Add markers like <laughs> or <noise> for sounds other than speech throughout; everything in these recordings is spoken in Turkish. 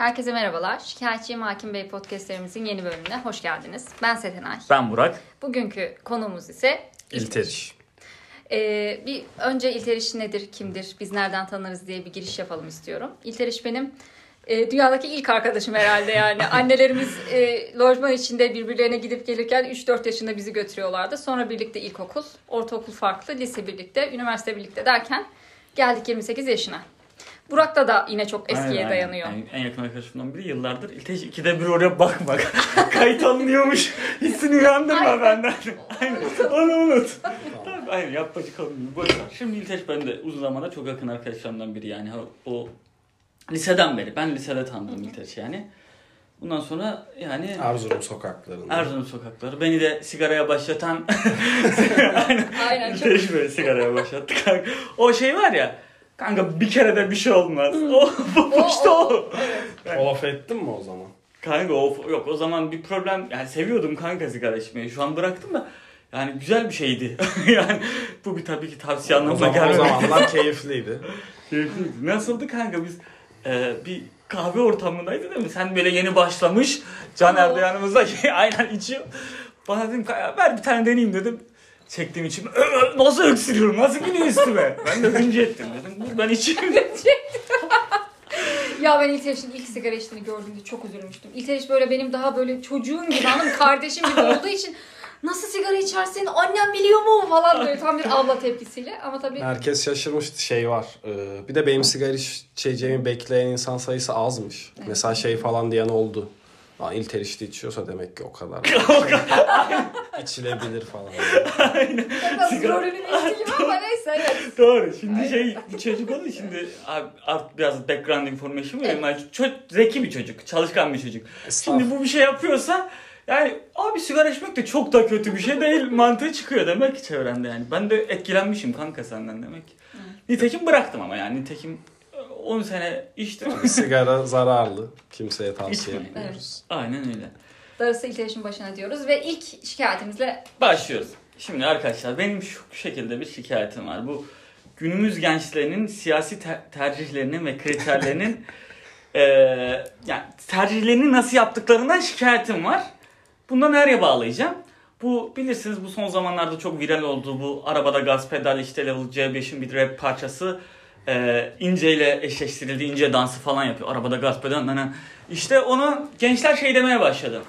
Herkese merhabalar. Şikayetçiyim Hakim Bey podcastlerimizin yeni bölümüne hoş geldiniz. Ben Setenay. Ben Burak. Bugünkü konumuz ise İlteriş. Ee, bir önce İlteriş nedir, kimdir, biz nereden tanırız diye bir giriş yapalım istiyorum. İlteriş benim e, dünyadaki ilk arkadaşım herhalde yani. <laughs> Annelerimiz e, lojman içinde birbirlerine gidip gelirken 3-4 yaşında bizi götürüyorlardı. Sonra birlikte ilkokul, ortaokul farklı, lise birlikte, üniversite birlikte derken geldik 28 yaşına. Burak'ta da yine çok eskiye Aynen, dayanıyor. aynen. En yakın arkadaşımdan biri yıllardır. İlteriş ikide bir oraya bakmak. <laughs> Kayıt alınıyormuş. Hissini uyandırma Aynen. benden. <laughs> Aynen. Onu unut. Tabii, aynen yapmacık alınıyor. Boş ver. Şimdi İlteriş benim de uzun zamanda çok yakın arkadaşlarımdan biri yani. O liseden beri. Ben lisede tanıdım İlteriş yani. Bundan sonra yani Erzurum sokaklarında. Erzurum sokakları. Beni de sigaraya başlatan <laughs> Aynen çok İlteriş beni sigaraya başlattı kanka. O şey var ya. Kanka bir kere de bir şey olmaz. O, bu işte o. Of ettin mi o zaman? Kanka of yok o zaman bir problem yani seviyordum kanka sigara içmeyi. Şu an bıraktım da yani güzel bir şeydi. <laughs> yani bu bir tabii ki tavsiye O anlamına zaman o gelmedi. zamanlar <laughs> keyifliydi. Keyifliydi. Nasıldı kanka biz e, bir kahve ortamındaydı değil mi? Sen böyle yeni başlamış. Caner de yanımızda <laughs> aynen içiyor. Bana dedim "Kanka, ver bir tane deneyeyim dedim. "Ö, ö, Nasıl öksürüyorum? Nasıl gidiyor üstüme? Ben de önce ettim dedim. <laughs> "Dur, Ben içeyim. <laughs> Ya ben İlteriş'in ilk sigara içtiğini gördüğümde çok üzülmüştüm. İlteriş böyle benim daha böyle çocuğum gibi mı? Kardeşim gibi olduğu <laughs> için nasıl sigara içersin annem biliyor mu falan böyle tam bir abla tepkisiyle ama tabii Herkes şaşırmıştı şey var. Ee, bir de benim sigara içeceğimi bekleyen insan sayısı azmış. Mesela şey falan diyen oldu. Aa, İlteriş'te içiyorsa demek ki o kadar. <laughs> İçilebilir falan. biraz Sigara- rolünü değişti gibi ama neyse evet. Doğru. Şimdi şey bir çocuk oldu şimdi abi, art, biraz background information vereyim. Yani çok zeki bir çocuk, çalışkan bir çocuk. Şimdi bu bir şey yapıyorsa yani abi sigara içmek de çok da kötü bir şey değil mantığı çıkıyor demek ki çevrende yani. Ben de etkilenmişim kanka senden demek. Nitekim bıraktım ama yani nitekim 10 sene içtim. Sigara zararlı. Kimseye tavsiye İçmeyin. etmiyoruz. Aynen öyle. Darısı İlteriş'in başına diyoruz ve ilk şikayetimizle Başlıyoruz. Şimdi arkadaşlar benim şu şekilde bir şikayetim var. Bu günümüz gençlerinin siyasi ter- tercihlerinin ve kriterlerinin eee <laughs> yani tercihlerini nasıl yaptıklarından şikayetim var. Bundan nereye bağlayacağım? Bu bilirsiniz bu son zamanlarda çok viral oldu bu arabada gaz pedal işte Level C5'in bir rap parçası eee ince ile eşleştirildi. ince dansı falan yapıyor. Arabada gaz pedal. nana. İşte onu gençler şey demeye başladı.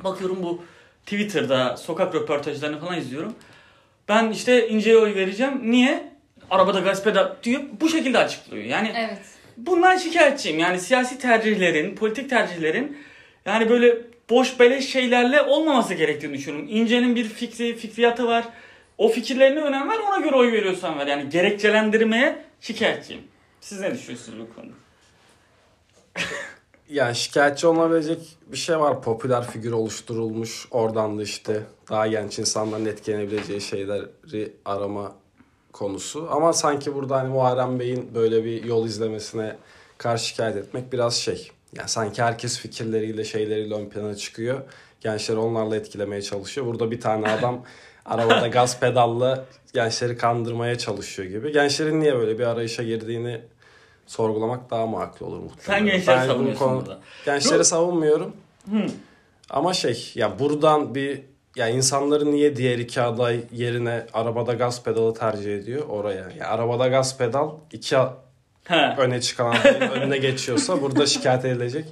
Bakıyorum bu Twitter'da sokak röportajlarını falan izliyorum. Ben işte İnce'ye oy vereceğim. Niye? Arabada gaz pedal diyor. Bu şekilde açıklıyor. Yani evet. bundan şikayetçiyim. Yani siyasi tercihlerin, politik tercihlerin yani böyle boş beleş şeylerle olmaması gerektiğini düşünüyorum. İnce'nin bir fikri, fikriyatı var. O fikirlerine önem ver ona göre oy veriyorsan ver. Yani gerekçelendirmeye şikayetçiyim. Siz ne düşünüyorsunuz bu konuda? <laughs> Yani şikayetçi olabilecek bir şey var. Popüler figür oluşturulmuş. Oradan da işte daha genç insanların etkilenebileceği şeyleri arama konusu. Ama sanki burada hani Muharrem Bey'in böyle bir yol izlemesine karşı şikayet etmek biraz şey. Yani sanki herkes fikirleriyle şeyleriyle ön plana çıkıyor. Gençler onlarla etkilemeye çalışıyor. Burada bir tane adam <laughs> arabada gaz pedalla gençleri kandırmaya çalışıyor gibi. Gençlerin niye böyle bir arayışa girdiğini sorgulamak daha makul olur muhtemelen. Sen gençleri Ben savunuyorsun konu- burada. Gençleri Yok. savunmuyorum. Hı. Ama şey ya buradan bir ya insanların niye diğer iki aday yerine arabada gaz pedalı tercih ediyor oraya. Ya arabada gaz pedal iki a- He. öne çıkan <laughs> önüne geçiyorsa burada şikayet edilecek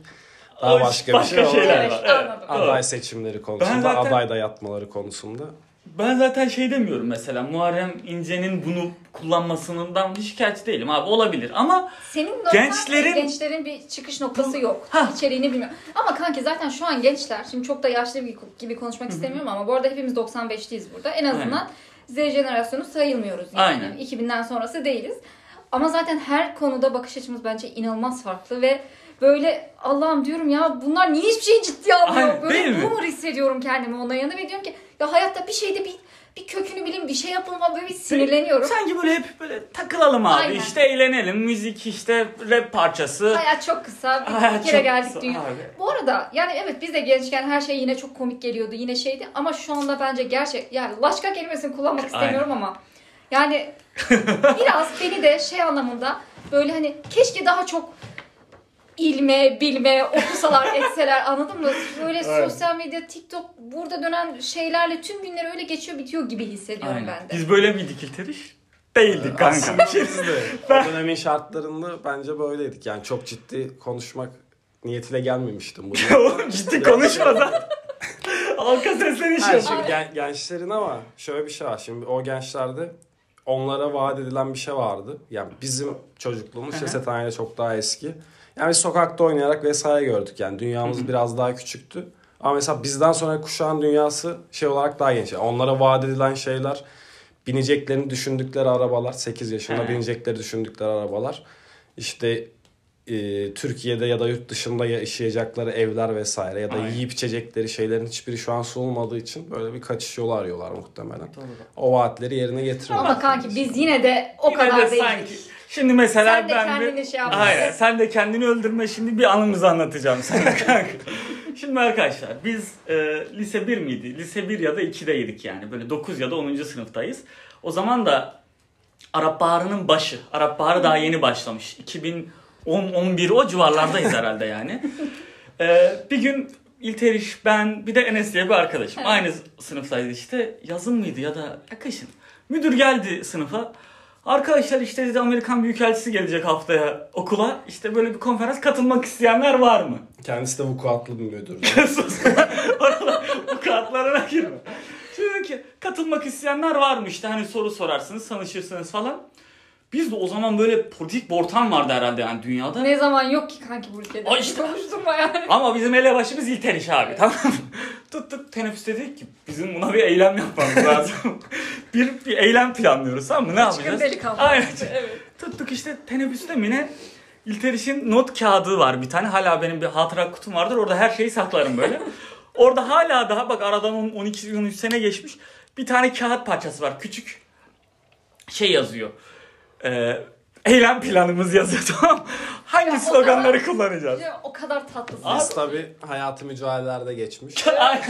daha O başka, başka bir şey şeyler var. Evet, Evet. Aday seçimleri konusunda, zaten- aday dayatmaları konusunda. Ben zaten şey demiyorum mesela Muharrem İnce'nin bunu kullanmasından hiç şikayetçi değilim abi olabilir ama Senin normal Gençlerin- gençlerin bir çıkış noktası yok. Ha. İçeriğini bilmiyorum. Ama kanki zaten şu an gençler, şimdi çok da yaşlı gibi konuşmak istemiyorum ama bu arada hepimiz 95'liyiz burada. En azından Z jenerasyonu sayılmıyoruz yani. Aynen. 2000'den sonrası değiliz. Ama zaten her konuda bakış açımız bence inanılmaz farklı ve böyle Allah'ım diyorum ya bunlar niye hiçbir şeyi ciddiye almıyor? Aynen, böyle boomer hissediyorum kendimi onların yanında ve diyorum ki ya hayatta bir şeyde bir bir kökünü bilin, bir şey yapın falan böyle bir sinirleniyorum. sanki böyle hep böyle takılalım abi Aynen. işte eğlenelim müzik işte rap parçası. Hayat çok kısa. Bir, Hayat bir kere geldik kısa dünya. abi. Bu arada yani evet biz de gençken her şey yine çok komik geliyordu. Yine şeydi ama şu anda bence gerçek yani laşka kelimesini kullanmak istemiyorum ama yani <laughs> biraz beni de şey anlamında böyle hani keşke daha çok ilme, bilme, okusalar, <laughs> etseler anladın mı? Böyle sosyal medya, TikTok burada dönen şeylerle tüm günler öyle geçiyor bitiyor gibi hissediyorum Aynen. ben de. Biz böyle miydik İlteriş? Değildik kanka. Aslında biz de o dönemin şartlarında bence böyleydik. Yani çok ciddi konuşmak niyetiyle gelmemiştim buraya. <laughs> Oğlum ciddi konuşma da. Halka sesleniş yap. şimdi gen- gençlerin ama şöyle bir şey var. Şimdi o gençlerde onlara vaat edilen bir şey vardı. Yani bizim çocukluğumuz. Şesethane'yle çok daha eski. Yani biz sokakta oynayarak vesaire gördük. Yani dünyamız biraz daha küçüktü. Ama mesela bizden sonra kuşağın dünyası şey olarak daha geniş. Yani onlara vaat edilen şeyler bineceklerini düşündükleri arabalar. 8 yaşında He. binecekleri düşündükleri arabalar. İşte e, Türkiye'de ya da yurt dışında yaşayacakları evler vesaire ya da Aynen. yiyip içecekleri şeylerin hiçbiri şu an sunulmadığı için böyle bir kaçış yolu arıyorlar muhtemelen. Doğru. O vaatleri yerine getiriyorlar. Ama kanki biz yine de o Yine kadar de değildik. sanki. Şimdi mesela Sen de ben kendini bir... şey yapma. Aynen sen de kendini öldürme şimdi bir anımızı anlatacağım sana <laughs> kanka. Şimdi arkadaşlar biz e, lise 1 miydi? Lise 1 ya da 2'deydik yani. Böyle 9 ya da 10. sınıftayız. O zaman da Arap Baharı'nın başı. Arap Baharı daha yeni başlamış. 2010-11 o civarlardayız herhalde yani. E, bir gün İlteriş, ben bir de Enes diye bir arkadaşım. Evet. Aynı sınıftaydı işte. Yazın mıydı ya da kışın. Müdür geldi sınıfa. Arkadaşlar işte dedi Amerikan Büyükelçisi gelecek haftaya okula. İşte böyle bir konferans katılmak isteyenler var mı? Kendisi de vukuatlı bir müdür. <laughs> Oralar bu kağıtlarına girme. Dedi ki katılmak isteyenler var mı? İşte hani soru sorarsınız, tanışırsınız falan. Biz de o zaman böyle politik bir ortam vardı herhalde yani dünyada. Ne zaman yok ki kanki bu ülkede. Ay işte. Konuşturma yani. Ama bizim elebaşımız İlteriş abi tamam mı? <laughs> Tuttuk teneffüs dedik ki bizim buna bir eylem yapmamız <laughs> lazım. <laughs> bir, bir eylem planlıyoruz tamam mı? Ne Çıkın yapacağız? delikanlı. Aynen. Evet. Tuttuk işte teneffüste mi ne? İlteriş'in not kağıdı var bir tane. Hala benim bir hatıra kutum vardır. Orada her şeyi saklarım böyle. Orada hala daha bak aradan 10 12-13 sene geçmiş. Bir tane kağıt parçası var. Küçük şey yazıyor. Ee, eylem planımız yazıyor <laughs> tamam? Hangi Ya o sloganları kadar- kullanacağız? Ya, o kadar tatlısın. Biz tabii hayatı mücadelelerde geçmiş. <laughs> Aynen.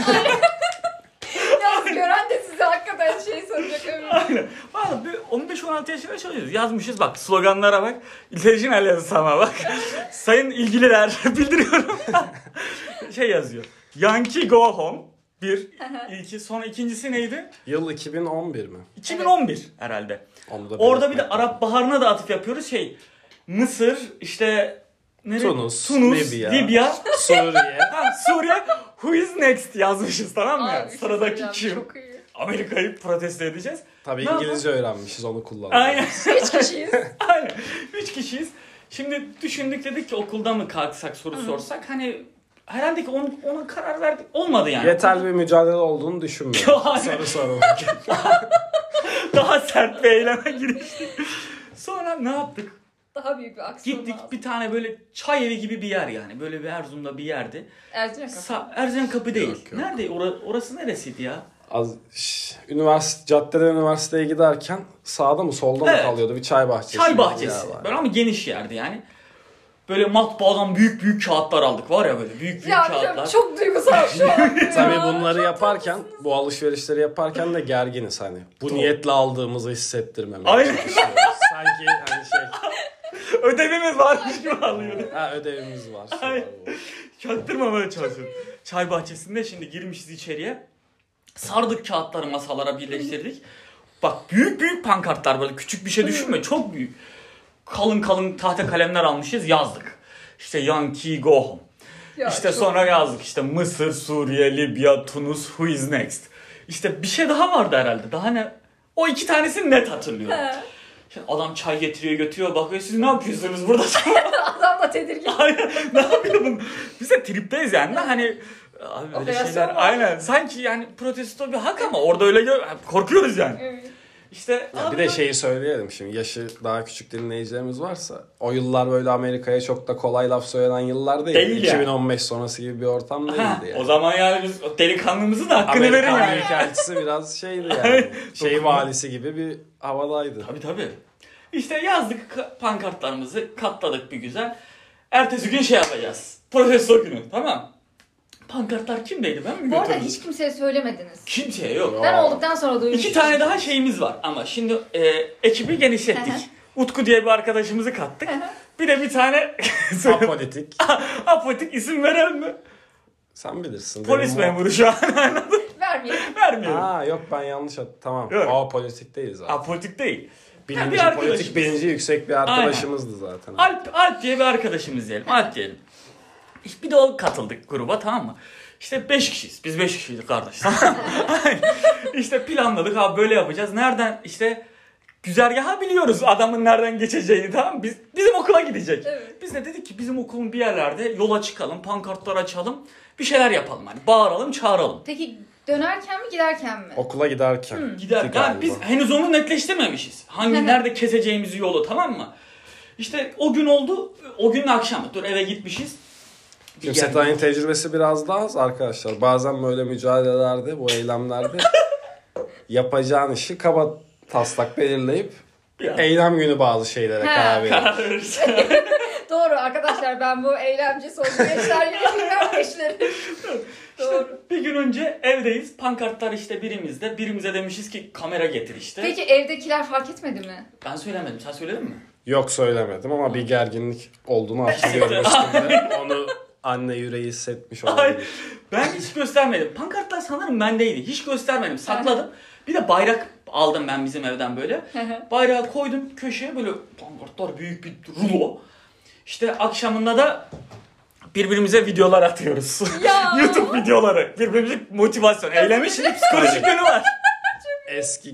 Yalnız gören de size hakikaten şey soracak eminim. Aynen. Valla bir 15-16 yaşında çalışıyoruz. Yazmışız bak sloganlara bak. İlterjinal yazı sana bak. <laughs> Sayın ilgililer bildiriyorum. şey yazıyor. Yankee go home. Bir, iki, sonra ikincisi neydi? Yıl 2011 mi? 2011 herhalde. Orada bir de Arap Baharı'na da atıf yapıyoruz. Şey, Mısır, işte nere? Tunus, Tunus Libya. Libya. Suriye. <laughs> ha, Suriye. Who is next yazmışız tamam mı? Abi, Sıradaki kim? Çok iyi. Amerika'yı protesto edeceğiz. Tabii Ne İngilizce öğrenmişiz onu kullanıyoruz. Aynen. Üç kişiyiz. <laughs> Aynen. Üç kişiyiz. Şimdi düşündük dedik ki okulda mı kalksak soru sorsak. Hani herhalde ki ona, ona karar verdik. Olmadı yani. Yeterli bir mücadele olduğunu düşünmüyorum. Soru sormak. <laughs> Daha sert bir eyleme giriştik. Sonra ne yaptık? Daha büyük bir aksiyon Gittik lazım. bir tane böyle çay evi gibi bir yer yani. Böyle bir Erzurum'da bir yerdi. Erzincan kapı. Sa Erzincan kapı değil. Yok, yok. Nerede? Ora- orası neresiydi ya? Az, şş, üniversite, caddeden üniversiteye giderken sağda mı solda mı Evet. kalıyordu? Bir çay bahçesi. Çay gibi bir bahçesi. yer var. Böyle ama geniş yerdi yani. Böyle matbaadan büyük büyük kağıtlar aldık. Var ya böyle büyük büyük Ya kağıtlar. hocam çok duygusal şu an. <laughs> ya. Tabii bunları Çok yaparken, bu alışverişleri yaparken de gerginiz hani. Bu Doğru. niyetle aldığımızı hissettirmemek. Aynen. Sanki hani şey, <laughs> Ödevimiz varmış gibi alıyorduk. ha ödevimiz var. bu. Çaktırmamaya çalışıyoruz. Çay bahçesinde şimdi girmişiz içeriye. Sardık kağıtları masalara birleştirdik. Bak büyük büyük pankartlar böyle küçük bir şey düşünme çok büyük. Kalın kalın tahta kalemler almışız yazdık. İşte Yankee go home. Ya işte çok- sonra yazdık işte Mısır, Suriye, Libya, Tunus, who is next. İşte bir şey daha vardı herhalde. Daha ne? O iki tanesini net hatırlıyorum. He. Şimdi adam çay getiriyor götürüyor bakıyor siz ne yapıyorsunuz burada? <laughs> Adam da tedirgin. <laughs> Aynen. ne yapıyordun? Biz de tripteyiz yani. Hani abi öyle Operasyon şeyler var. aynen sanki yani protesto bir hak ama orada öyle korkuyoruz yani. Evet. İşte Ya bir de şeyi söyleyelim şimdi yaşı daha küçük dinleyicilerimiz varsa o yıllar böyle Amerika'ya çok da kolay laf söylenen yıllar değil. Değil yani. 2015 sonrası gibi bir ortam değildi Ha, yani. o zaman yani biz delikanlımızın da hakkını verin Amerikan yani. Büyükelçisi biraz şeydi <laughs> yani. Şey valisi gibi bir havadaydı. Tabii tabii. İşte yazdık ka- pankartlarımızı katladık bir güzel. Ertesi gün şey yapacağız. Protesto günü tamam. Pankartlar kimdeydi ben mi Bu arada götürdüm? hiç kimseye söylemediniz. Kimseye yok. Ben Aa. olduktan sonra duymuştum. İki tane daha şeyimiz var ama şimdi e, ekibi genişlettik. Hı hı. Utku diye bir arkadaşımızı kattık. Hı hı. Bir de bir tane <laughs> Apolitik. apotik <laughs> isim verelim mi? Sen bilirsin. Polis Benim o- memuru şu an. <laughs> Vermeyelim. Vermiyorum. Ha yok ben yanlış at. Tamam. Yok. Apolitik değil zaten. Apolitik değil. Bilinci, bir arkadaşımız. politik bilinci yüksek bir arkadaşımızdı zaten. Alp, Alp diye bir arkadaşımız diyelim. Alp diyelim. Bir de o katıldık gruba tamam mı? İşte 5 kişiyiz. Biz 5 kişiydik kardeş. Tamam <laughs> işte planladık abi böyle yapacağız. Nereden işte güzergahı biliyoruz adamın nereden geçeceğini tamam mı? Biz, bizim okula gidecek. Evet. Biz de dedik ki bizim okulun bir yerlerde yola çıkalım, pankartlar açalım. Bir şeyler yapalım hani bağıralım, çağıralım. Peki dönerken mi giderken mi? Okula giderken. Gider. Galiba. Yani biz henüz onu netleştirmemişiz. Hangi nerede keseceğimizi yolu tamam mı? İşte o gün oldu. O günün akşamı. Dur eve gitmişiz. Şimdi yer- Setay'ın tecrübesi biraz daha az arkadaşlar. Bazen böyle mücadelelerde, bu eylemlerde <laughs> yapacağın işi kaba taslak belirleyip Ya. eylem günü bazı şeylere Ha. karar veririz. <laughs> Doğru arkadaşlar ben bu eğlence sözlü gençler bilmem gençleri. <laughs> Doğru. bir gün önce evdeyiz. Pankartlar işte birimizde. Birimize demişiz ki kamera getir işte. Peki evdekiler fark etmedi mi? Ben söylemedim. Sen söyledin mi? Yok söylemedim ama bir gerginlik olduğunu hatırlıyorum üstünde. Onu anne yüreği hissetmiş olabilir. Ben hiç göstermedim. Pankartlar sanırım bendeydi. Hiç göstermedim. Sakladım. Bir de bayrak aldım ben bizim evden böyle. Bayrağı koydum köşeye böyle pankartlar büyük bir rulo. İşte akşamında da birbirimize videolar atıyoruz. Ya. <laughs> YouTube videoları. Birbirimize motivasyon. Eylemi şimdi psikolojik yönü var. <laughs> Eski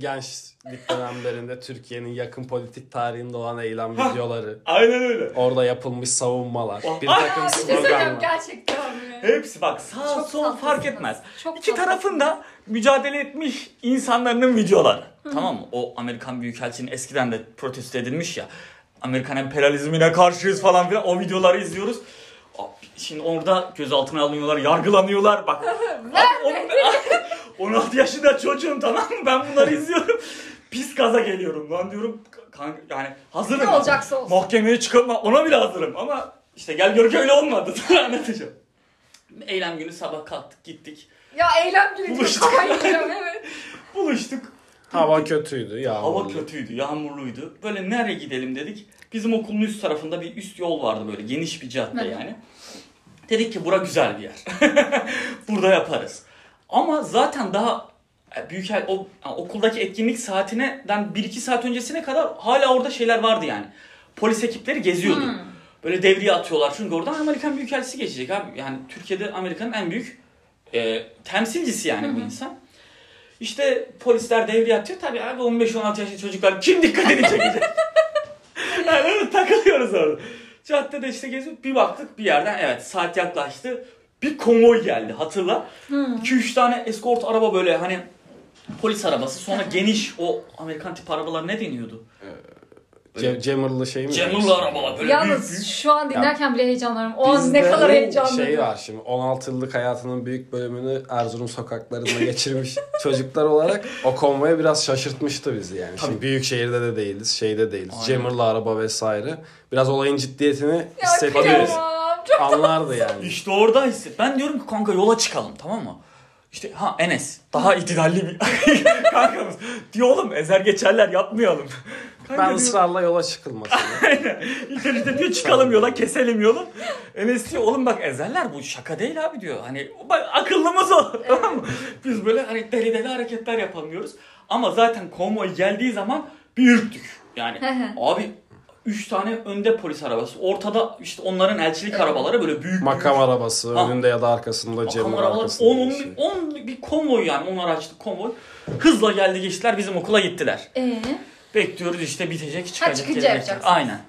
gençlik dönemlerinde Türkiye'nin yakın politik tarihinde olan eylem videoları. Aynen öyle. Orada yapılmış savunmalar. Bir takım Bir şey söyleyeceğim sloganlar. gerçekten mi? Hepsi bak sağ Çok sol tatlısınız. fark etmez. Çok İki tatlısınız. tarafında mücadele etmiş insanların videoları. Tamam mı? O Amerikan Büyükelçinin eskiden de protesto edilmiş ya. Amerikan emperyalizmine karşıyız falan filan. O videoları izliyoruz. Şimdi orada gözaltına alınıyorlar, yargılanıyorlar. Bak. <laughs> abi, <laughs> on- 16 yaşında çocuğum tamam mı? Ben bunları izliyorum. Pis gaza geliyorum lan diyorum. Kan- yani hazırım. Ne olacaksa olsun. Mahkemeye çıkarma ona bile hazırım ama işte gel gör ki öyle olmadı. <laughs> Anlatacağım. Eylem günü sabah kalktık gittik. Ya eylem günü Buluştuk. evet. Buluştuk. Hava kötüydü. Yağmurlu. Hava kötüydü, yağmurluydu. Böyle nereye gidelim dedik. Bizim okulun üst tarafında bir üst yol vardı böyle geniş bir cadde Hı. yani. Dedik ki bura güzel bir yer. <laughs> Burada yaparız. Ama zaten daha e, büyük o yani okuldaki etkinlik saatinden 1-2 saat öncesine kadar hala orada şeyler vardı yani. Polis ekipleri geziyordu. Hmm. Böyle devriye atıyorlar çünkü oradan Amerikan Büyükelçisi geçecek abi. Yani Türkiye'de Amerika'nın en büyük e, temsilcisi yani bu insan. İşte polisler devriye atıyor. Tabii abi 15-16 yaşlı çocuklar kim dikkatini çekecek? <laughs> yani öyle takılıyoruz orada. Caddede işte geziyor. Bir baktık bir yerden evet saat yaklaştı. Bir konvoy geldi hatırla. 2-3 tane eskort araba böyle hani polis arabası. Sonra geniş o Amerikan tip arabalar ne deniyordu? Ce- Cemirli şey mi? Cemurlu arabalar böyle Yalnız büyük. şu an dinlerken bile heyecanlanıyorum. O an Bizde ne kadar heyecanlı. Şey var şimdi 16 yıllık hayatının büyük bölümünü Erzurum sokaklarında <laughs> geçirmiş çocuklar olarak o konvoya biraz şaşırtmıştı bizi yani. Şimdi büyük şehirde de değiliz, şeyde değiliz. Aynen. Cemirli araba vesaire. Biraz olayın ciddiyetini Ya hissettiriyoruz. kıyamam. Çok Anlardı yani. İşte orada hisset. Ben diyorum ki kanka yola çıkalım tamam mı? İşte ha Enes daha itidalli bir <laughs> kankamız. Diyor oğlum ezer geçerler yapmayalım. Kanka Ben diyor, ısrarla yola çıkılmasın. <laughs> İlk önce diyor çıkalım yola keselim yolu. Enes diyor oğlum bak ezerler bu şaka değil abi diyor. Hani bak akıllımız o <laughs> tamam mı? Biz böyle hani deli deli hareketler yapamıyoruz. Ama zaten konvoy geldiği zaman bir ürktük. Yani abi üç tane önde polis arabası. Ortada işte onların elçilik arabaları böyle büyük Makam büyük. arabası Ha. önünde ya da arkasında Makam arabaları arkasında. 10 bir şey. 10 bir konvoy yani 10 araçlı konvoy. Hızla geldi geçtiler bizim okula gittiler. Ee, Bekliyoruz işte bitecek çıkacak. çıkınca gelecek. yapacaksın. Aynen.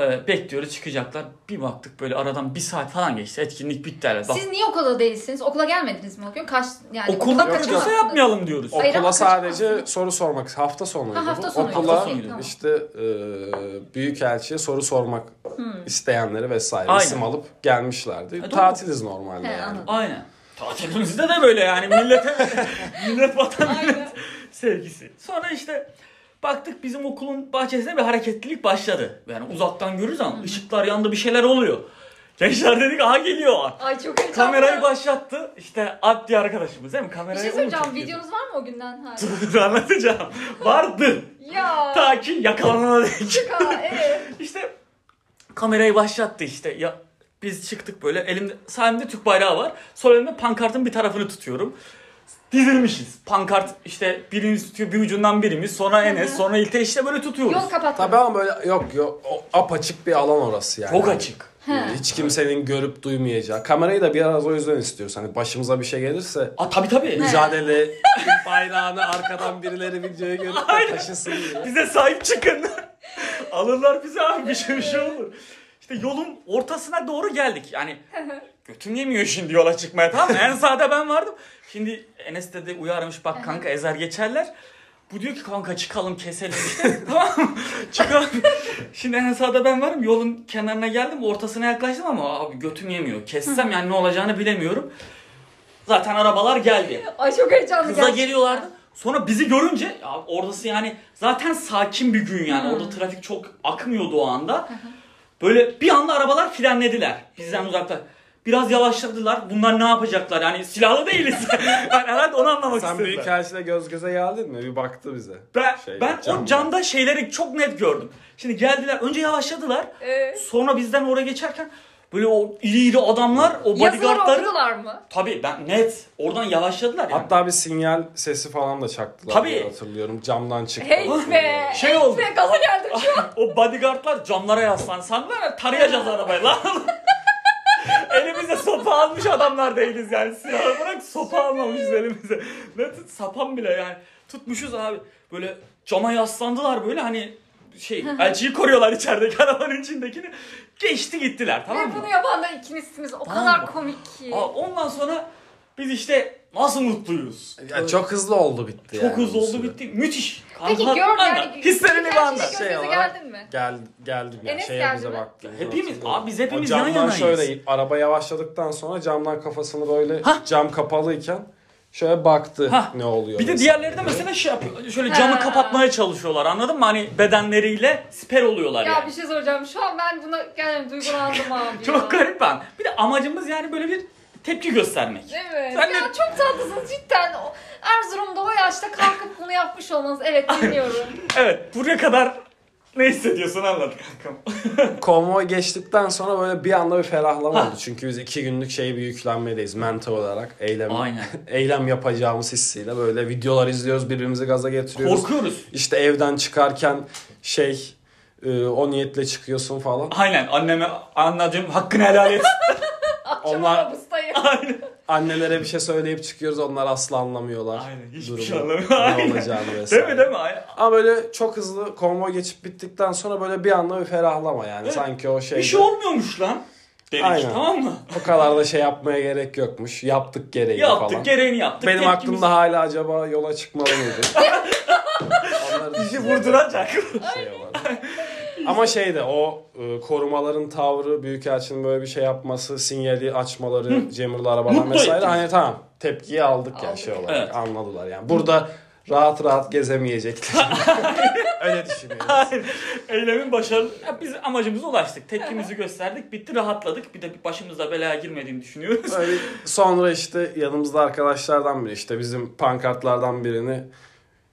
Ee, bekliyoruz çıkacaklar. Bir baktık böyle aradan bir saat falan geçti. Etkinlik bitti herhalde. Bak, siz niye okulda değilsiniz? Okula gelmediniz mi o gün? Kaç yani okulda kaçamazsınız. yapmayalım diyoruz. Hayır ama Okula sadece kaçamazsınız. soru sormak. Hafta sonuydu Ha, hafta bu. sonuydu. Okula Hafta sonuydu. İşte e, büyükelçiye soru sormak isteyenleri vesaire Aynen. isim alıp gelmişlerdi. doğru. Tatiliz normalde He, yani. anladım. Aynen. Tatilimizde de böyle yani millete <laughs> millet vatan millet sevgisi. Sonra işte baktık bizim okulun bahçesinde bir hareketlilik başladı. Yani uzaktan görürüz ama ışıklar yandı bir şeyler oluyor. Gençler dedik aha geliyor. Ay çok heyecanlı. Kamerayı başlattı. İşte diye arkadaşımız değil mi? Bir Kamerayı şey o söyleyeceğim. çekiyordu. Videonuz var mı o günden hala? Anlatacağım. <laughs> Vardı. ya. Ta ki yakalanana dek. Evet. <laughs> İşte Kamerayı başlattı işte. Ya biz çıktık böyle elimde sağ elimde Türk bayrağı var. Sol elimde pankartın bir tarafını tutuyorum. Dizilmişiz. Pankart işte birimiz tutuyor bir ucundan birimiz. Sonra Enes sonra İlte işte böyle tutuyoruz. Yol kapat. Tabii ama böyle yok yok o apaçık bir alan orası yani. Çok açık. Hiç kimsenin görüp duymayacağı. Kamerayı da biraz o yüzden istiyoruz. Hani başımıza bir şey gelirse Aa tabii tabii. mücadele <laughs> bayrağını arkadan birileri videoya görüp de taşısın diye. Bize sahip çıkın. <laughs> Alırlar bize abi bir şey, bir şey olur. İşte yolun ortasına doğru geldik. Yani götüm yemiyor şimdi yola çıkmaya tamam mı? En sağda ben vardım. Şimdi Enes dedi uyarmış bak kanka ezer geçerler. Bu diyor ki kanka çıkalım keselim işte. <laughs> tamam? Çıkalım. <laughs> Şimdi en sağda ben varım. Yolun kenarına geldim. Ortasına yaklaştım ama abi götüm yemiyor. Kessem yani ne olacağını bilemiyorum. Zaten arabalar geldi. Ay çok heyecanlı Hızla gerçekten. geliyorlardı. Sonra bizi görünce ya orası yani zaten sakin bir gün yani. Orada trafik çok akmıyordu o anda. Böyle bir anda arabalar frenlediler bizden uzakta. Biraz yavaşladılar. Bunlar ne yapacaklar? Yani silahlı değiliz. <laughs> yani herhalde onu anlamak Sen istediler. büyük elçiyle göz göze geldin mi? Bir baktı bize. Ben, Şey, ben o camda. camda şeyleri çok net gördüm. Şimdi geldiler. Önce yavaşladılar. Ee, Sonra bizden oraya geçerken böyle o iri iri adamlar o bodyguardları. okudular mı? Tabii ben net. Oradan yavaşladılar yani. Hatta bir sinyal sesi falan da çaktılar Tabii. hatırlıyorum. Camdan çıktı. Hey be. Şey hey oldu. be, Gaza geldim şu an. <laughs> O bodyguardlar camlara yaslan. Sandılar ya tarayacağız arabayı lan. <laughs> Elimize sopa almış adamlar değiliz yani. Silahı bırak sopa almamışız elimize. Ne tut sapan bile yani. Tutmuşuz abi. Böyle cama yaslandılar böyle hani şey elçiyi koruyorlar içerideki arabanın içindekini. Geçti gittiler tamam Ve mı? bunu yapan da ikinizsiniz. O Tamam kadar mı? komik ki. Aa, ondan sonra biz işte nasıl mutluyuz? Ya çok hızlı oldu bitti Çok yani hızlı oldu süre. bitti. Müthiş. Peki gör yani. Hislerini birkaç bir anda. kişi göz Şey olarak- geldin mi? Gel, geldim yani. Enes Şeye geldi bize mi? baktı. Hepimiz- abi biz hepimiz yan camdan yanayız. şöyle araba yavaşladıktan sonra camdan kafasını böyle Hah. cam kapalıyken şöyle baktı Hah. ne oluyor. Bir de diğerleri de mesela şey yapıyor. Şöyle camı Ha. kapatmaya çalışıyorlar anladın mı? Hani bedenleriyle siper oluyorlar Ya yani. bir şey soracağım. Şu an ben buna yani duygulandım abi <laughs> ya. Çok garip ben. Bir de amacımız yani böyle bir tepki göstermek. Evet. Sen ya de- çok tatlısınız cidden. Erzurum'da o yaşta kalkıp bunu yapmış olmanız. Evet dinliyorum. Evet buraya kadar ne hissediyorsun anlat kankam. <laughs> Konvoy geçtikten sonra böyle bir anda bir ferahlama Ha. oldu. Çünkü biz iki günlük şey bir yüklenmedeyiz mental olarak. Eylem, Aynen. <laughs> eylem yapacağımız hissiyle böyle videolar izliyoruz birbirimizi gaza getiriyoruz. Korkuyoruz. İşte evden çıkarken şey e, o niyetle çıkıyorsun falan. Aynen anneme anneciğim hakkını helal et. <laughs> Akşam Onlar- arabustayım. <laughs> Aynen. Annelere bir şey söyleyip çıkıyoruz onlar asla anlamıyorlar. Aynen hiçbir durumu, şey anlamıyor. Ne Aynen. olacağını Değil vesaire. mi değil mi? Aynen. Ama böyle çok hızlı konvoy geçip bittikten sonra böyle bir anda bir ferahlama yani. Evet. Sanki o şey Bir şey olmuyormuş lan. Dedik Aynen. tamam mı? o kadar da şey yapmaya gerek yokmuş. Yaptık gereğini Yaptık falan. gereğini yaptık. Benim Tepkimiz- aklımda hala acaba yola çıkmalı mıydı? <laughs> Onları Bizi düşünüyorum. vurduracak. şey olarak. Ama şeyde o e, korumaların tavrı, Büyükelçinin böyle bir şey yapması, sinyali açmaları, Cemur'la arabadan Mutlu vesaire hani tamam tepkiyi aldık ya Aldık. şey olarak Evet. anladılar yani. Burada rahat rahat gezemeyecekler. <laughs> Öyle düşünüyorum. Hayır. Eylemin başarılı. Ya biz amacımıza ulaştık. Tepkimizi gösterdik. Bitti rahatladık. Bir de başımıza belaya girmediğini düşünüyoruz. Öyle sonra işte yanımızda arkadaşlardan biri işte bizim pankartlardan birini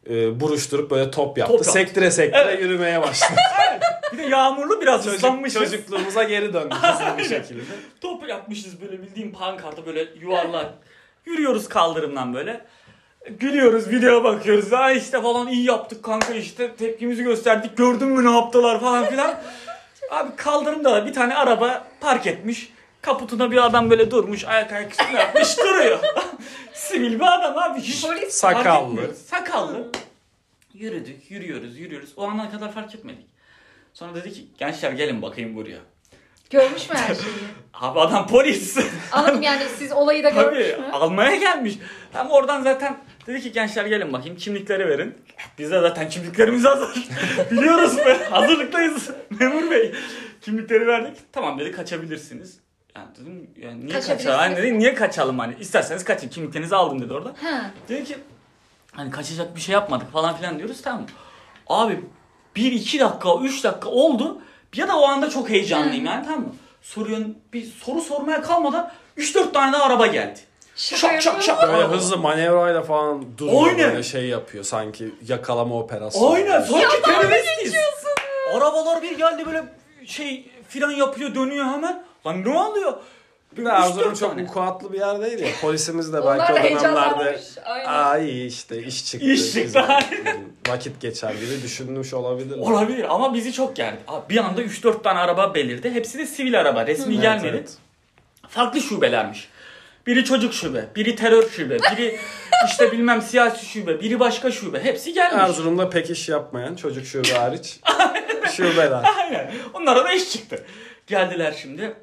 e, buruşturup böyle top yaptı. Top yaptı. Sektire sektire Evet. yürümeye başladı. <laughs> Bir de yağmurlu biraz Çocuk, ıslanmışız. çocukluğumuza geri döndük <laughs> hızlı bir şekilde. Top yapmışız böyle bildiğin pankarta böyle yuvarlak. Yürüyoruz kaldırımdan böyle. Gülüyoruz, videoya bakıyoruz. Ha işte falan iyi yaptık kanka işte tepkimizi gösterdik. Gördün mü ne yaptılar falan filan. <laughs> Abi kaldırımda da bir tane araba park etmiş. Kaputuna bir adam böyle durmuş. Ayak ayak üstüne yapmış <laughs> duruyor. Sivil bir adam abi. Hiç Polis Sakallı. Sakallı. Yürüdük, yürüyoruz, yürüyoruz. O ana kadar fark etmedik. Sonra dedi ki gençler gelin bakayım buraya. görmüş mü her <laughs> şeyi? Abi adam polis. Anladım yani siz olayı da görmüş Tabii mü? almaya gelmiş. Hem oradan zaten dedi ki gençler gelin bakayım kimlikleri verin. Biz de zaten kimliklerimiz hazır. <laughs> Biliyoruz be hazırlıktayız memur bey. Kimlikleri verdik. Tamam dedi kaçabilirsiniz. Yani dedim yani niye kaçalım? Hani dedi, niye kaçalım hani isterseniz kaçın kimliklerinizi aldım dedi orada. Ha. Dedi ki hani kaçacak bir şey yapmadık falan filan diyoruz tamam. Abi 1 2 dakika 3 dakika oldu. Ya da o anda çok heyecanlıyım yani tamam mı? Soruyorsun bir soru sormaya kalmadan 3-4 tane daha araba geldi. Şak, şak, şak. Böyle hızlı manevrayla falan duruyor Aynen. böyle şey yapıyor sanki yakalama operasyonu. Aynen sanki teröristiz. Arabalar bir geldi böyle şey filan yapıyor dönüyor hemen. Lan ne oluyor? Bir de Erzurum çok tane. vukuatlı bir yer değil ya. Polisimiz de Onlar belki o dönemlerde iyi işte iş çıktı. İş çıktı. Vakit geçer gibi düşünmüş olabilir. Olabilir ama bizi çok gerdi. Abi Bir anda 3-4 tane araba belirdi. Hepsi de sivil araba. Resmi Evet, gelmedi. evet. Farklı şubelermiş. Biri çocuk şube, biri terör şube, biri <laughs> işte bilmem siyasi şube, biri başka şube. Hepsi gelmiş. Erzurum'da pek iş yapmayan çocuk şube hariç <laughs> şubeler. Aynen. Onlara da iş çıktı. Geldiler şimdi.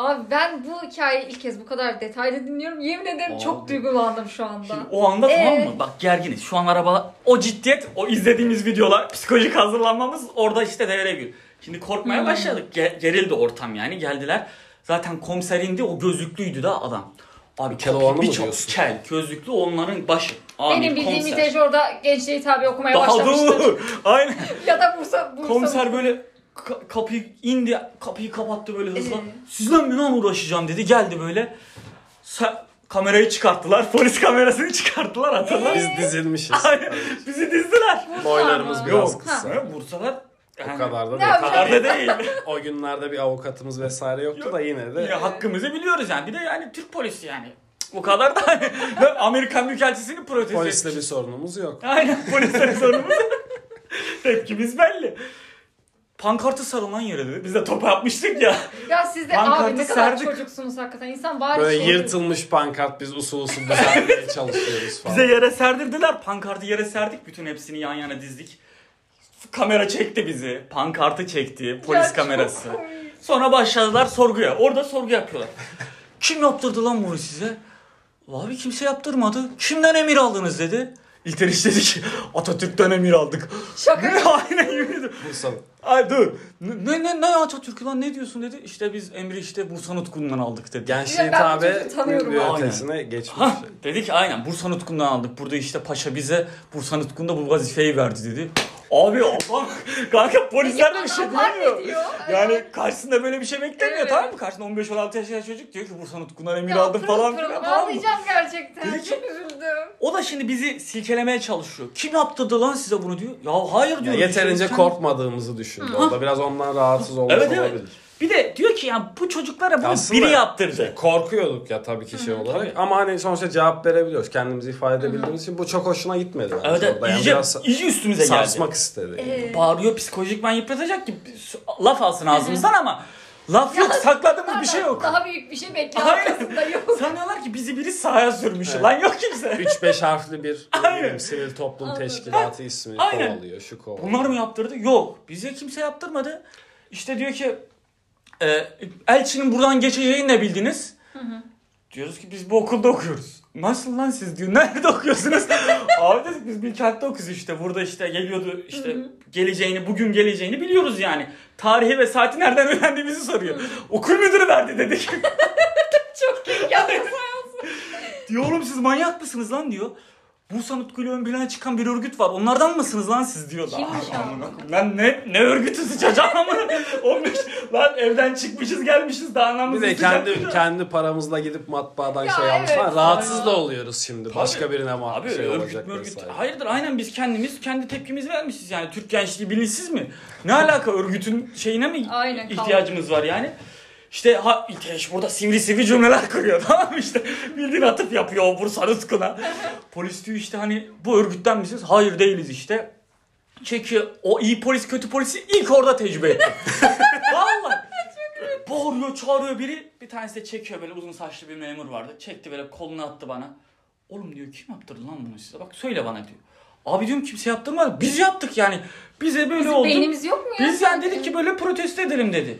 Abi ben bu hikayeyi ilk kez bu kadar detaylı dinliyorum. Yemin ederim Abi. çok duygulandım şu anda. Şimdi o anda tamam Ee? mı? Bak gerginiz. Şu an araba o ciddiyet, o izlediğimiz videolar, psikolojik hazırlanmamız orada işte devreye giriyor. Şimdi korkmaya Hmm. başladık. Ge- gerildi ortam yani. Geldiler. Zaten komiser indi. O gözlüklüydü da adam. Abi Keloğlan'ı kapıyı mı bir çok diyorsun? kel, gözlüklü onların başı. Amir, Benim bildiğim komiser. Orada gençliğe hitabı okumaya Daha başlamıştır. dur. <laughs> Aynen. <laughs> ya da Bursa, Bursa. Komiser böyle ka- kapıyı indi, kapıyı kapattı böyle hızla. Ee? Sizle mi lan uğraşacağım dedi. Geldi böyle. Sa- kamerayı çıkarttılar. <laughs> Polis kamerasını çıkarttılar hatırlar. Biz dizilmişiz. <laughs> Bizi dizdiler. Boylarımız mı? biraz Yok. kısa. Ha, Bursalar O yani, kadar da Ne değil. o kadar da değil. <laughs> O günlerde bir avukatımız vesaire yoktu Yok. da yine de Yine hakkımızı biliyoruz yani. Bir de yani Türk polisi yani. Bu kadar da hani Amerikan Büyükelçisi'ni protesto polisle etmiş. bir sorunumuz yok. Aynen polislerin sorunumuz. Tepkimiz belli. Pankartı sarılan yere dedi. Biz de topa yapmıştık ya. Ya siz de Pankartı abi ne kadar serdik. çocuksunuz hakikaten. İnsan bari Böyle şey- yırtılmış pankart biz usul usul düzenlemeye <laughs> çalışıyoruz falan. Bize yere serdirdiler. Pankartı yere serdik. Bütün hepsini yan yana dizdik. Kamera çekti bizi. Pankartı çekti. Polis Ya çok kamerası. komik. Sonra başladılar sorguya. Orada sorgu yapıyorlar. Kim yaptırdı lan bunu size? Abi kimse yaptırmadı. Kimden emir aldınız dedi. İlteriş dedi ki <laughs> Atatürk'ten emir aldık. Şaka Ne? <laughs> Aynen yemin ediyorum. Ay dur. Ne ne ne Atatürk lan ne diyorsun dedi. İşte biz emri işte Bursa Nutku'ndan aldık dedi. Ya bu tabi ötesine geçmiş. Ha dedik aynen Bursa Nutku'ndan aldık. Burada işte paşa bize Bursa Nutku'nda bu vazifeyi verdi dedi. Abi Allah kanka polisler de bir şey diyemiyor. Yani karşısında böyle bir şey beklemiyor Evet. tamam mı? Karşısında 15-16 yaşında çocuk diyor ki Bursa Nutku'ndan emir Ya aldım pırıl falan pırıl filan tamam mı? Ağlayacağım gerçekten. Dedi ki- Çok üzüldüm. O da şimdi bizi silkelemeye çalışıyor. Kim yaptırdı lan size bunu diyor. Ya hayır Ya diyor. yeterince Biz- korkmadığımızı düşündü. Orada biraz ondan rahatsız olmuş Evet, evet. Bir de diyor ki ya bu çocuklara bunu Aslında- biri yaptırdı. Korkuyorduk ya tabii ki şey olarak tabii. ama hani sonuçta cevap verebiliyoruz. Kendimizi ifade edebildiğimiz için bu çok hoşuna gitmedi bence Evet, orada. Yani iyice, biraz iyice üstümüze geldi. sarsmak istedi. Ee, Bağırıyor psikolojik ben yıpratacak ki laf alsın ağzımızdan ama laf yok sakladığımız bir şey yok. Daha büyük bir şey bekliyor Aynen. arkasında yok. Sanıyorlar ki bizi biri sahaya sürmüş. Evet. Lan yok kimse. 3-5 harfli bir ne <laughs> Aynen. bileyim, sivil toplum Anladım. teşkilatı ismi Aynen. kovalıyor, şu kovalıyor. Bunlar mı yaptırdı? Yok. Bize kimse yaptırmadı. İşte diyor ki e, elçinin buradan geçeceğini ne bildiniz? Diyoruz ki biz bu okulda okuyoruz. Nasıl lan siz diyor. <laughs> Nerede okuyorsunuz? Abi dedik biz bir kentte okuyoruz işte. Burada işte geliyordu işte geleceğini bugün geleceğini biliyoruz yani. Tarihi ve saati nereden öğrendiğimizi soruyor. Okul müdürü verdi dedik. <laughs> Çok iyi yapıyorsun. <laughs> diyor oğlum siz manyak mısınız lan diyor. Bursa Nutku'yla ön plana çıkan bir örgüt var. Onlardan mısınız lan siz diyor. Kimmiş Ah, o? Lan ne, ne örgütü sıçacağım amına. 15 lan evden çıkmışız gelmişiz daha Bir anamızı de kendi kendi paramızla gidip matbaadan Ya şey almış evet. falan. Rahatsız da oluyoruz şimdi. Tabii. Başka birine ma Abi şey örgüt olacak vesaire. Hayırdır aynen biz kendimiz kendi tepkimizi vermişiz yani. Türk gençliği bilinçsiz mi? Ne alaka örgütün şeyine mi Aynen, ihtiyacımız var yani? İşte ha, İlteş burada sivri sivri cümleler kuruyor <laughs> tamam mı işte bildiğin atıp yapıyor o Bursa Rızkı'na. polis diyor işte hani bu örgütten misiniz? Hayır değiliz işte. Çekiyor o iyi polis kötü polisi ilk orada tecrübe ettim. <laughs> Vallahi. Bağırıyor çağırıyor biri bir tanesi de çekiyor böyle uzun saçlı bir memur vardı. Çekti böyle kolunu attı bana. Oğlum diyor kim yaptırdı lan bunu size? Bak söyle bana diyor. Abi diyorum kimse yaptırmadı. Biz yaptık yani. Bize böyle Bizim oldu. beynimiz yok mu ya? Biz yani dedik ki böyle protesto edelim dedi.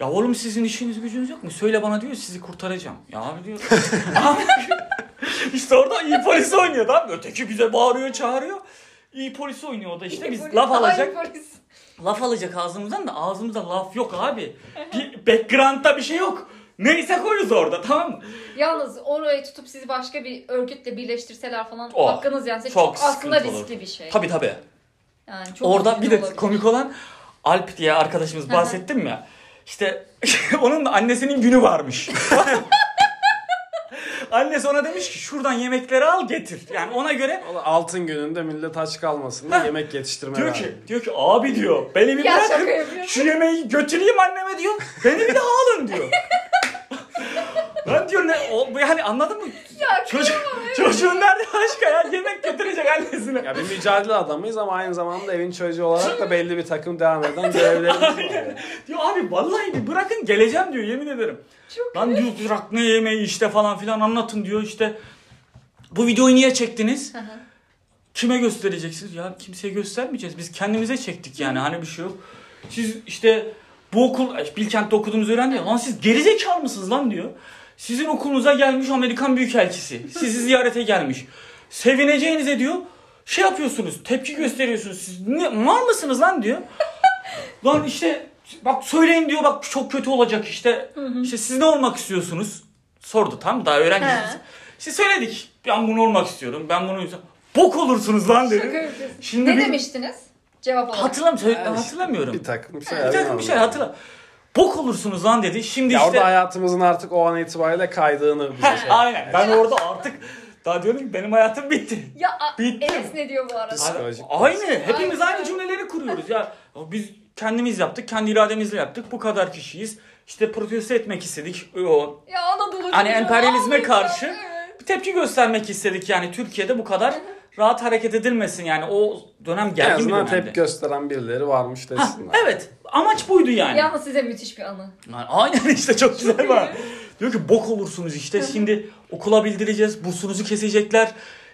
Ya oğlum sizin işiniz gücünüz yok mu? Söyle bana diyor sizi kurtaracağım. Ya abi diyor. Abi, <laughs> işte orada iyi polis oynuyor tamam mı? Öteki bize bağırıyor çağırıyor. İyi polis oynuyor o da işte biz Polis, laf alacak. polis. Laf alacak ağzımızdan da ağzımızda laf yok abi. Bir background'da bir şey yok. Neyse koyuz orada tamam mı? Yalnız orayı tutup sizi başka bir örgütle birleştirseler falan Oh, hakkınız yani çok, çok aslında olur. riskli bir şey. Tabii tabii. Yani çok Orada bir de olabilir. komik olan Alp diye arkadaşımız bahsettim ya. İşte <laughs> onun da annesinin günü varmış. <laughs> Annesi ona demiş ki şuradan yemekleri al getir. Yani ona göre altın gününde millet aç kalmasın diye yemek yetiştirme diyor ki diyor ki abi diyor beni bir Ya bırakın yapıyorsun. şu yemeği götüreyim anneme diyor. Beni bir daha alın diyor. Lan diyor ne o, bu yani anladın mı? Ya Çocuk, çocuğun nerede <laughs> başka ya yemek götürecek annesine. Ya bir mücadele adamıyız ama aynı zamanda evin çocuğu olarak da belli bir takım devam eden görevlerimiz var. yani. Diyor abi vallahi bir bırakın geleceğim diyor yemin ederim. Çok Lan diyor bırak ne yemeği işte falan filan anlatın diyor işte. Bu videoyu niye çektiniz? Hı hı. Kime göstereceksiniz? Ya kimseye göstermeyeceğiz. Biz kendimize çektik yani hani bir şey yok. Siz işte bu okul Bilkent'te okuduğumuzu öğrendi ya. Lan siz gerizekalı mısınız lan diyor. Sizin okulunuza gelmiş Amerikan Büyükelçisi. Sizi ziyarete gelmiş. Sevineceğinize diyor. Şey yapıyorsunuz. Tepki gösteriyorsunuz. Siz ne, mal mısınız lan diyor. <laughs> lan işte bak söyleyin diyor bak çok kötü olacak işte. İşte siz ne olmak istiyorsunuz? Sordu tamam mı? Daha öğrenciyiz. He. İşte söyledik. Ben bunu olmak istiyorum. Ben bunu Bok olursunuz lan dedi. Şimdi ne bir- demiştiniz? Cevap olarak. Hatırlam söyle- Yani hatırlamıyorum. Bir takım Bir şeyler. takım bir şey hatırla. Bok olursunuz lan dedi. Şimdi Ya işte orada hayatımızın artık o an itibariyle kaydığını bize şey. aynen. Ben orada artık daha diyorum ki benim hayatım bitti. Ya a- Bitti. Enes ne diyor bu arada? Psikolojik. Aynı. Hepimiz aynı cümleleri kuruyoruz ya. Biz kendimiz yaptık. Kendi irademizle yaptık. Bu kadar kişiyiz. İşte protesto etmek istedik. O Ya Anadolu Hani emperyalizme Ahmet karşı- bir tepki göstermek istedik yani Türkiye'de bu kadar rahat hareket edilmesin yani o dönem En gergin bir azından dönemdi. tepki gösteren birileri varmış Ha, desinler. evet amaç buydu yani. Yalnız size müthiş bir anı. Yani aynen <laughs> işte çok güzel var. Diyor ki bok olursunuz işte şimdi okula bildireceğiz bursunuzu kesecekler.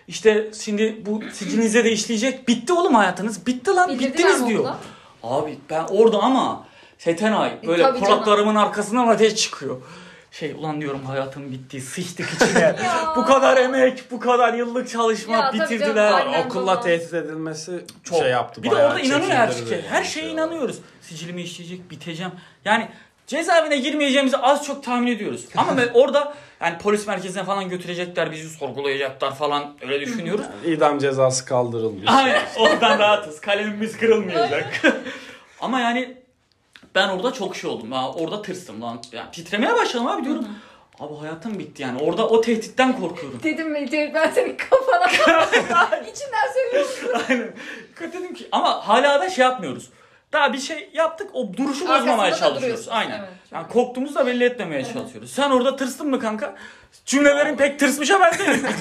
İşte şimdi bu sicilinize de işleyecek. Bitti oğlum hayatınız. Bitti lan Bildirdiler bittiniz mi diyor. okula? Abi ben orada ama Setenay E, böyle tabii kulaklarımın arkasından ateş çıkıyor. Şey ulan diyorum hayatım bitti sıçtık <laughs> içine. Bu kadar emek bu kadar yıllık çalışma Ya tabii bitirdiler. canım, aynen. Okulla babam. tehdit edilmesi Çok. şey yaptı. Bir de bayağı orada inanıyor her çekildirdi şeye. yani Her şey şeye olarak. inanıyoruz. Sicilimi işleyecek, biteceğim. Yani cezaevine girmeyeceğimizi az çok tahmin ediyoruz. Ama <laughs> orada yani polis merkezine falan götürecekler, bizi sorgulayacaklar falan öyle düşünüyoruz. İdam cezası kaldırılmış. Aynen. Oradan rahatız. Kalemimiz kırılmayacak. <laughs> Ama yani ben orada çok şey oldum. Ya orada tırstım lan. Yani titremeye başladım abi diyorum. Abi hayatım bitti yani. Orada o tehditten korkuyorum. Dedim mi Cevdet, ben senin kafana <laughs> İçinden söylüyorum. Aynen. Dedim ki ama hala da şey yapmıyoruz. Daha bir şey yaptık o duruşu Arkasında bozmamaya çalışıyoruz. duruyorsun. Aynen. Evet, yani korktuğumuzu da belli etmemeye çalışıyoruz. Sen orada tırstın mı kanka? Cümlelerin pek tırsmışa benzemiyor.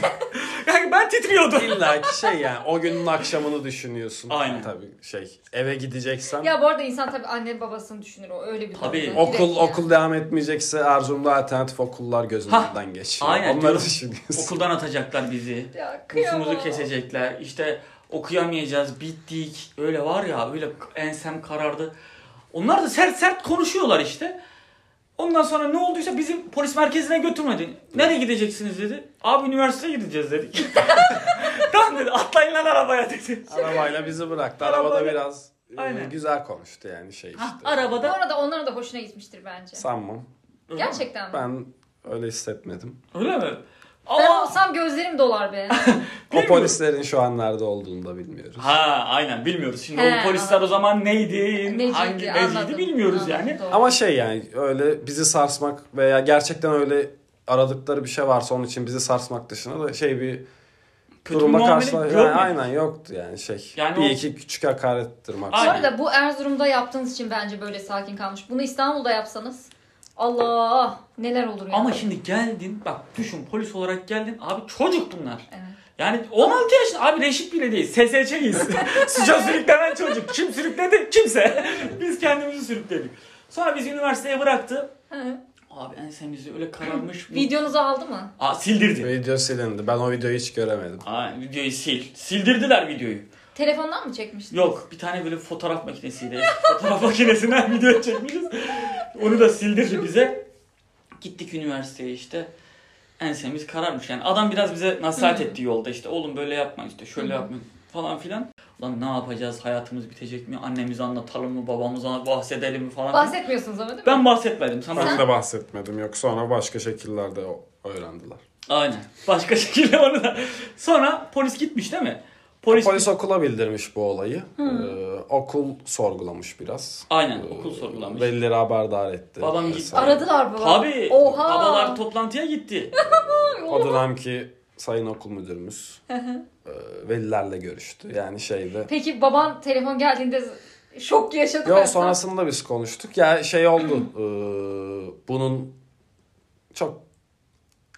yani ben titriyordum. İlla ki şey yani o günün akşamını düşünüyorsun. Aynen. Tabii şey eve gideceksen. Ya bu arada insan tabii anne babasını düşünür o öyle bir Tabii. durumda. Okul Direkt yani. okul devam etmeyecekse Erzurum'da alternatif okullar gözünden geçiyor. aynen, Onları diyorum. düşünüyorsun. Okuldan atacaklar bizi. Ya. Kursumuzu kesecekler. İşte okuyamayacağız. Bittik. Öyle var ya öyle ensem karardı. Onlar da sert sert konuşuyorlar işte. Ondan sonra ne olduysa bizim polis merkezine götürmedi. Nereye gideceksiniz dedi. Abi üniversiteye gideceğiz dedik. <laughs> tamam dedi atlayın lan arabaya dedi. Arabayla bizi bıraktı. Arabada Arabayla- biraz e, Aynen. güzel konuştu yani şey işte. Ha, Bu arabada. arada onların da hoşuna gitmiştir bence. Sanmam. Gerçekten mi? Ben öyle hissetmedim. Öyle mi? Ben Ama... olsam gözlerim dolar be. <laughs> O polislerin şu an nerede olduğunu da bilmiyoruz. Ha aynen bilmiyoruz. Şimdi He, o polisler o zaman neydi, Neciydi, hangi neciydi anladım. bilmiyoruz Anladım, yani. doğru. Ama şey yani öyle bizi sarsmak veya gerçekten öyle aradıkları bir şey varsa onun için bizi sarsmak dışında da şey bir Kötü durumla muamele karşıla yani görmedik. aynen yoktu yani şey. Yani bir o- iki küçük hakarettir Bu maksimum. Aynen. arada bu Erzurum'da yaptığınız için bence böyle sakin kalmış. Bunu İstanbul'da yapsanız Allah neler olur ya. Ama şimdi geldin bak düşün polis olarak geldin abi çocuk bunlar. Evet. Yani 16 yaşında abi reşit bile değil. SSÇ'yiz. Suça <laughs> sürüklenen çocuk. Kim sürükledi? Kimse. Biz kendimizi sürükledik. Sonra bizi üniversiteye bıraktı. Hı. Abi ensemizi öyle kararmış. Videonuzu aldı mı? Aa sildirdi. Video silindi. Ben o videoyu hiç göremedim. Aa videoyu sil. Sildirdiler videoyu. Telefondan mı çekmiştin? Yok bir tane böyle fotoğraf makinesiyle <laughs> fotoğraf makinesinden video çekmişiz. Onu da sildirdi bize. Gittik üniversiteye işte. Ensemiz kararmış yani. Adam biraz bize nasihat etti yolda işte. Oğlum böyle yapma işte şöyle yapma falan filan. Lan ne yapacağız? Hayatımız bitecek mi? Annemize anlatalım mı? Babamıza bahsedelim mi falan. Bahsetmiyorsunuz ama değil mi? Ben bahsetmedim. Sana Ben de bahsetmedim. Yok sonra başka şekillerde öğrendiler. Aynen. Başka <laughs> şekilde onu da. Sonra polis gitmiş değil mi? Polis, Polis okula bildirmiş bu olayı. Ee, okul sorgulamış biraz. Aynen Ee, okul sorgulamış. Velileri haberdar etti. Babam gitti. vesaire. Aradılar bu. Tabii. Oha. Babalar toplantıya gitti. <laughs> O dönemki sayın okul müdürümüz e, velilerle görüştü. Yani şeyde. Peki baban telefon geldiğinde şok yaşadı Yo mı? sonrasında biz konuştuk. Ya şey oldu. e, bunun çok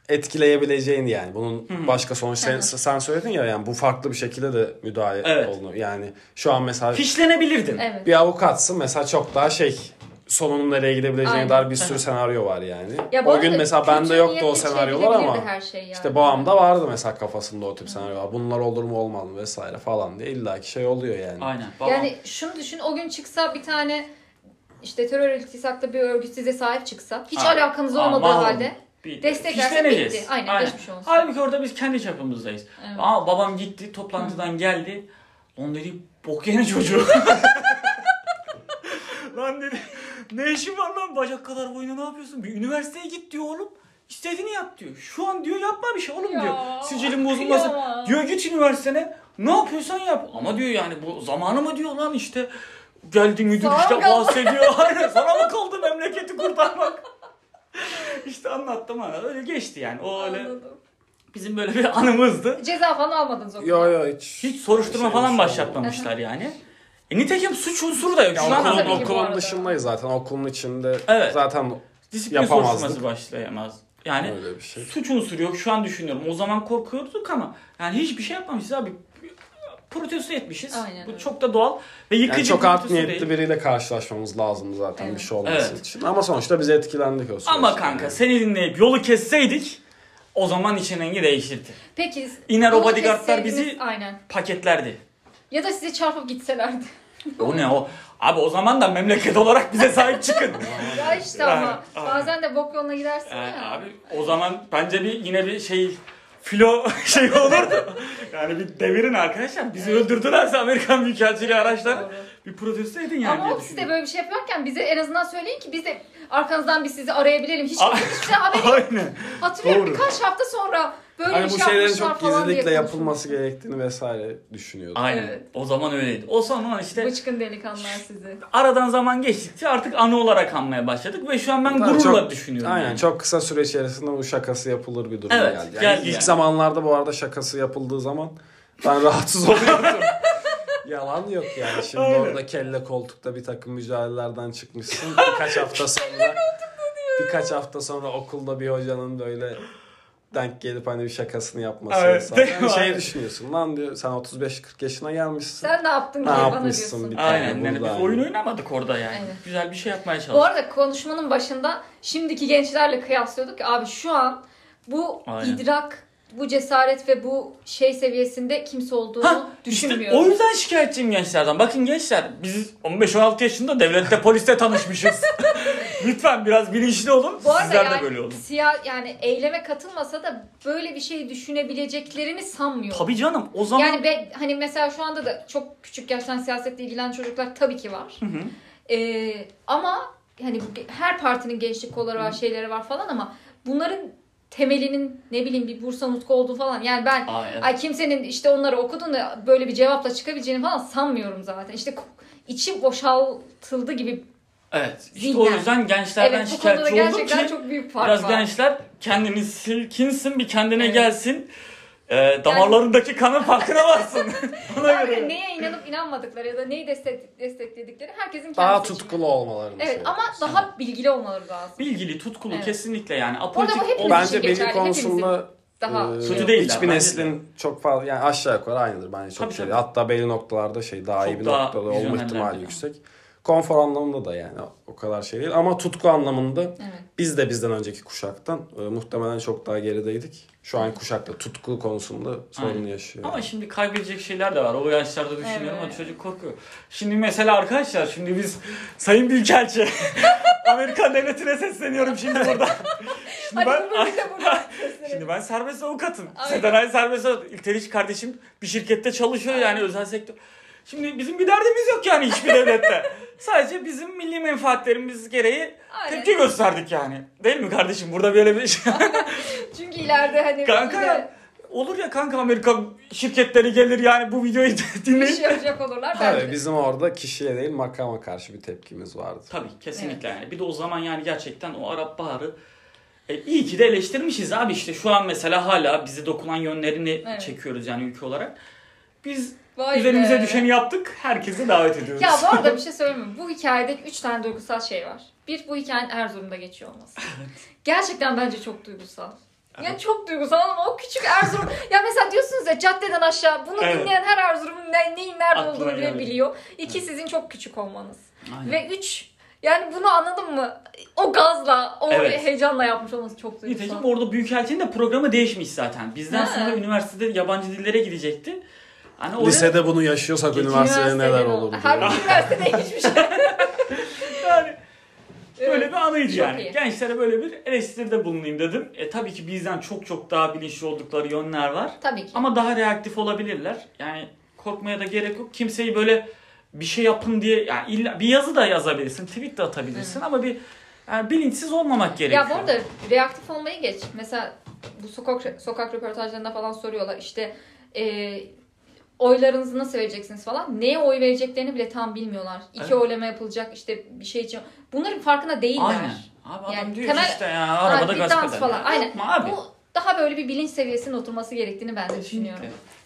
etkileyebileceğini yani. Bunun başka sonuç sen, sen söyledin ya yani bu farklı bir şekilde de müdahale Evet. oldu. Yani şu an mesela Fişlenebilirdin. Evet. bir avukatsın mesela çok daha şey sonunun nereye gidebileceğine Aynen. dair bir sürü senaryo var yani. Ya o gün mesela bende yoktu o senaryolar ama her şey yani. işte babamda vardı mesela kafasında o tip senaryolar. Bunlar olur mu olmaz mı vesaire falan diye illaki şey oluyor yani. Aynen. Babam. Yani şunu düşün o gün çıksa bir tane işte terör iltisaklı bir örgüt size sahip çıksa hiç Aa, alakanız olmadığı mahvoldu. halde Bir- destek fişleneceğiz. bitti. Aynen, geçmiş olsun. Halbuki orada biz kendi çapımızdayız. Evet. Aa, babam gitti toplantıdan geldi. Lan dedi bok yeni çocuğu. <laughs> lan dedi ne işin var lan bacak kadar boyuna ne yapıyorsun? Bir üniversiteye git diyor oğlum. İstediğini yap diyor. Şu an diyor yapma bir şey oğlum Ya, diyor. Sicilin bozulmasın. kıyamam. Diyor git üniversitene ne yapıyorsan yap. Ama diyor yani bu zamanı mı diyor lan işte. Geldi müdür Sana işte bahsediyor. Aynen sana mı kaldı memleketi kurtarmak? <laughs> <laughs> işte anlattım ha. Öyle geçti yani. O öyle Anladım. bizim böyle bir <laughs> anımızdı. Ceza falan almadınız o gün. Yo yo hiç. Hiç soruşturma Şey, falan şey başlatmamışlar yani. E nitekim suç unsuru da yok. Ya Şu an Tabii okulun, bu okulun arada. dışındayız zaten. Okulun içinde Evet. zaten disiplin yapamazdık. soruşturması başlayamaz. Yani öyle bir şey. suç unsuru yok. Şu an düşünüyorum. O zaman korkuyorduk ama yani hiçbir şey yapmamışız abi. Protesto etmişiz. Aynen Bu öyle. çok da doğal ve yıkıcı Yani çok art niyetli değil. biriyle karşılaşmamız lazım zaten Evet. bir şey olması Evet. için. Ama sonuçta biz etkilendik o süreçte. Ama kanka seni dinleyip yolu kesseydik o zaman için rengi değişirdi. Peki. İner o bodyguardlar bizi- Aynen. Paketlerdi. Ya da sizi çarpıp gitselerdi. <laughs> O ne o? Abi o zaman da memleket olarak bize sahip çıkın. <laughs> ya işte Yani, ama bazen de bok yoluna gidersin Yani ya. abi o zaman bence bir yine bir şey filo <laughs> şey olurdu. yani bir devirin arkadaşlar. Bizi öldürdülerse Amerikan Büyükelçiliği araçları Doğru. bir protesto edin yani Ama size düşünüyorum. böyle bir şey yaparken bize en azından söyleyin ki biz de arkanızdan biz sizi arayabilelim. Hiç hiçbir şey <laughs> haberi Aynen. Hatırlıyorum Doğru. birkaç hafta sonra böyle Hani bu şey şeylerin çok gizlilikle yapılması gerektiğini vesaire düşünüyordum. Aynen. Evet. O zaman öyleydi. O zaman işte Bıçkın delikanlılar sizi. aradan zaman geçtikçe artık anı olarak anmaya başladık ve şu an ben Tabii gururla çok- düşünüyorum. Aynen yani. çok kısa süre içerisinde bu şakası yapılır bir durum Evet, geldi. Yani geldi ilk yani. zamanlarda bu arada şakası yapıldığı zaman ben <laughs> rahatsız oluyordum. <laughs> Yalan yok yani. Şimdi Aynen. orada kelle koltukta bir takım mücadelelerden çıkmışsın. Birkaç hafta <laughs> sonra birkaç hafta sonra okulda bir hocanın böyle denk gelip hani bir şakasını yapması Evet? Yani şey Aynen. düşünüyorsun lan diyor sen 35-40 yaşına gelmişsin. Sen ne yaptın Ne diye bana yapmışsın diyorsun. bir tane Aynen. Yani biz burada. oyun oynamadık orada yani. Evet. Güzel bir şey yapmaya Bu çalıştık. arada konuşmanın başında şimdiki gençlerle kıyaslıyorduk. ki, Abi şu an bu Aynen. idrak, bu cesaret ve bu şey seviyesinde kimse olduğunu Ha, işte düşünmüyorum. o yüzden şikayetçiyim gençlerden. Bakın gençler biz 15-16 yaşında devlette poliste tanışmışız. <laughs> Lütfen biraz bilinçli olun. Bu arada Sizler yani, de böyle olun. siya- yani eyleme katılmasa da böyle bir şey düşünebileceklerini sanmıyorum. Tabii canım o zaman Yani ben, hani mesela şu anda da çok küçük yaştan siyasetle ilgilenen çocuklar tabii ki var. Hı hı. Ee, ama hani her partinin gençlik kolları var, şeyleri var falan ama bunların temelinin ne bileyim bir Bursa Nutku olduğu falan. Yani ben ay kimsenin işte onları okudun da böyle bir cevapla çıkabileceğini falan sanmıyorum zaten. İşte içi boşaltıldı gibi. Evet. İşte Zihnen. o yüzden gençlerden Evet şikayetçi olduk ki çok büyük fark biraz var. gençler kendini silkinsin bir kendine Evet. gelsin. Ee, damarlarındaki kanın farkına varsın. <laughs> Ona Yani göre. neye inanıp inanmadıkları ya da neyi destek, destekledikleri herkesin kendi Daha seçimi. tutkulu olmalarını Evet ama daha bilgili olmaları lazım. Bilgili, tutkulu Evet. kesinlikle yani. Apolitik bu hepimiz ol- için Bence geçerli, konusunda Daha e, Kötü değiller, hiçbir bence neslin çok fazla yani aşağı yukarı aynıdır bence çok Tabii, şey. tabii. Hatta belli noktalarda şey daha iyi Çok bir daha noktada olma vizyonerler ihtimali yani. yüksek. Konfor anlamında da yani o kadar şey değil ama tutku anlamında Evet. biz de bizden önceki kuşaktan e, muhtemelen çok daha gerideydik. Şu an kuşakta tutku konusunda sorun Aynen. yaşıyor. Ama şimdi kaybedecek şeyler de var. O yaşlarda düşünüyorum Evet. ama çocuk korkuyor. Şimdi mesela arkadaşlar şimdi biz Sayın Büyükelçi <laughs> Amerikan devletine sesleniyorum şimdi burada. <laughs> Şimdi Hadi ben, burada <laughs> şimdi ben serbest avukatım. Aynen. Sedanay serbest avukat. İlteriş kardeşim bir şirkette çalışıyor yani özel sektör. Şimdi bizim bir derdimiz yok yani hiçbir devlette. Sadece bizim milli menfaatlerimiz gereği Aynen. tepki gösterdik yani. Değil mi kardeşim? Burada böyle bir şey. <laughs> Çünkü ileride hani Kanka de- olur ya kanka Amerika şirketleri gelir yani bu videoyu <laughs> Bir şey dinleyip. yapacak olurlar. Tabii bence bizim orada kişiye değil makama karşı bir tepkimiz vardı. Tabii kesinlikle yani. Bir de o zaman yani gerçekten o Arap Baharı e, iyi ki de eleştirmişiz abi işte şu an mesela hala bize dokunan yönlerini Evet. çekiyoruz yani ülke olarak. Biz Vay üzerimize be. düşeni yaptık. Herkesi davet ediyoruz. Ya bu arada <laughs> bir şey söyleyeyim mi? Bu hikayede üç tane duygusal şey var. Bir, bu hikayenin Erzurum'da geçiyor olması. Gerçekten bence çok duygusal. Yani Evet. çok duygusal ama o küçük Erzurum... <laughs> ya mesela diyorsunuz ya caddeden aşağı bunu Evet. dinleyen her Erzurum'un ne, neyin nerede Aklına olduğunu bile biliyor. İki sizin çok küçük olmanız. Aynen. Ve üç yani bunu anladın mı? O gazla, o Evet. heyecanla yapmış olması çok duygusal. Nitekim orada Büyükelçinin de programı değişmiş zaten. Bizden Ha. sonra üniversitede yabancı dillere gidecekti. Hani oraya- Lisede bunu yaşıyorsak üniversitede neler olur Her diye. üniversitede hiçbir <laughs> şey. yani böyle bir anıydı yani. iyi. Gençlere böyle bir eleştiride bulunayım dedim. E, tabii ki bizden çok çok daha bilinçli oldukları yönler var. Tabii ki. Ama daha reaktif olabilirler. Yani korkmaya da gerek yok. Kimseyi böyle bir şey yapın diye yani illa bir yazı da yazabilirsin, tweet de atabilirsin ama bir yani bilinçsiz olmamak gerekiyor. Ya bu arada reaktif olmayı geç. Mesela bu sokak sokak röportajlarında falan soruyorlar işte e, oylarınızı nasıl vereceksiniz falan. Neye oy vereceklerini bile tam bilmiyorlar. İki Evet. oylama yapılacak işte bir şey için. Bunların farkında değiller. Aynen. Abi adam Yani diyor temel- işte ya arabada gaz pedal. falan. Ya, Aynen. yapma abi. Bu daha böyle bir bilinç seviyesinin oturması gerektiğini ben de düşünüyorum.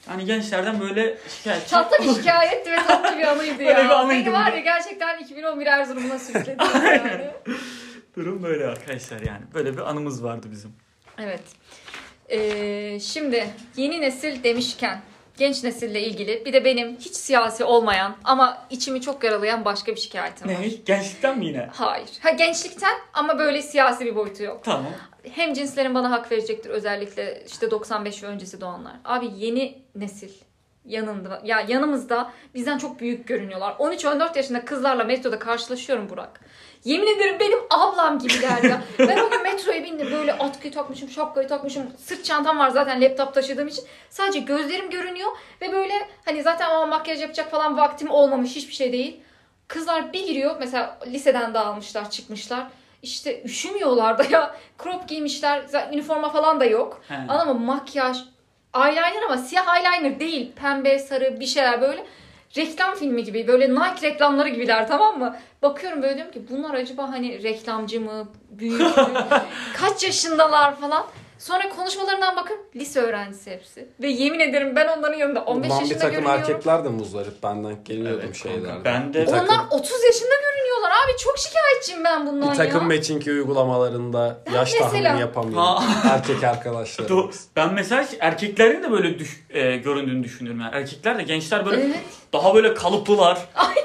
Yani gençlerden böyle şikayetçi. Tatlı bir <laughs> şikayetti ve tatlı bir anıydı ya. Bir anıydı Beni var ya gerçekten 2011 Erzurum'una sürükledi. <laughs> yani. Durum böyle arkadaşlar yani. Böyle bir anımız vardı bizim. Evet. Ee, şimdi yeni nesil demişken genç nesille ilgili bir de benim hiç siyasi olmayan ama içimi çok yaralayan başka bir şikayetim var. Ne? Gençlikten mi yine? Hayır. Ha gençlikten ama böyle siyasi bir boyutu yok. Tamam. Hem cinslerin bana hak verecektir özellikle işte 95 ve öncesi doğanlar. Abi yeni nesil yanında ya yanımızda bizden çok büyük görünüyorlar. 13-14 yaşında kızlarla metroda karşılaşıyorum Burak. Yemin ederim benim ablam gibiler ya. Ben o gün metroya bindim böyle atkıyı takmışım, şapkayı takmışım. Sırt çantam var zaten laptop taşıdığım için. Sadece gözlerim görünüyor ve böyle hani zaten o makyaj yapacak falan vaktim olmamış hiçbir şey değil. Kızlar bir giriyor mesela liseden dağılmışlar çıkmışlar. İşte üşümüyorlar da ya. Crop giymişler. Zaten üniforma falan da yok. He. Anladın mı? Makyaj. Eyeliner ama siyah eyeliner değil. Pembe, sarı bir şeyler böyle. Reklam filmi gibi. Böyle Nike reklamları gibiler tamam mı? Bakıyorum böyle diyorum ki bunlar acaba hani reklamcı mı? Büyük mü? <laughs> Kaç yaşındalar falan. Sonra konuşmalarından bakın lise öğrencisi hepsi. Ve yemin ederim ben onların yanında 15 Ulan bir yaşında takım görünüyorum. erkekler de muzdarip benden geliyordum Evet, şeylerde. kanka, ben de- Bir takım, Onlar 30 yaşında görünüyorlar abi. Çok şikayetçiyim ben bundan bir takım ya. matching uygulamalarında yaş mesela- tahmini yapamıyorum. Ha. Erkek arkadaşlarım. Do- Ben mesela erkeklerin de böyle düş- e, göründüğünü düşünüyorum. Yani erkekler de gençler böyle Evet. daha böyle kalıplılar.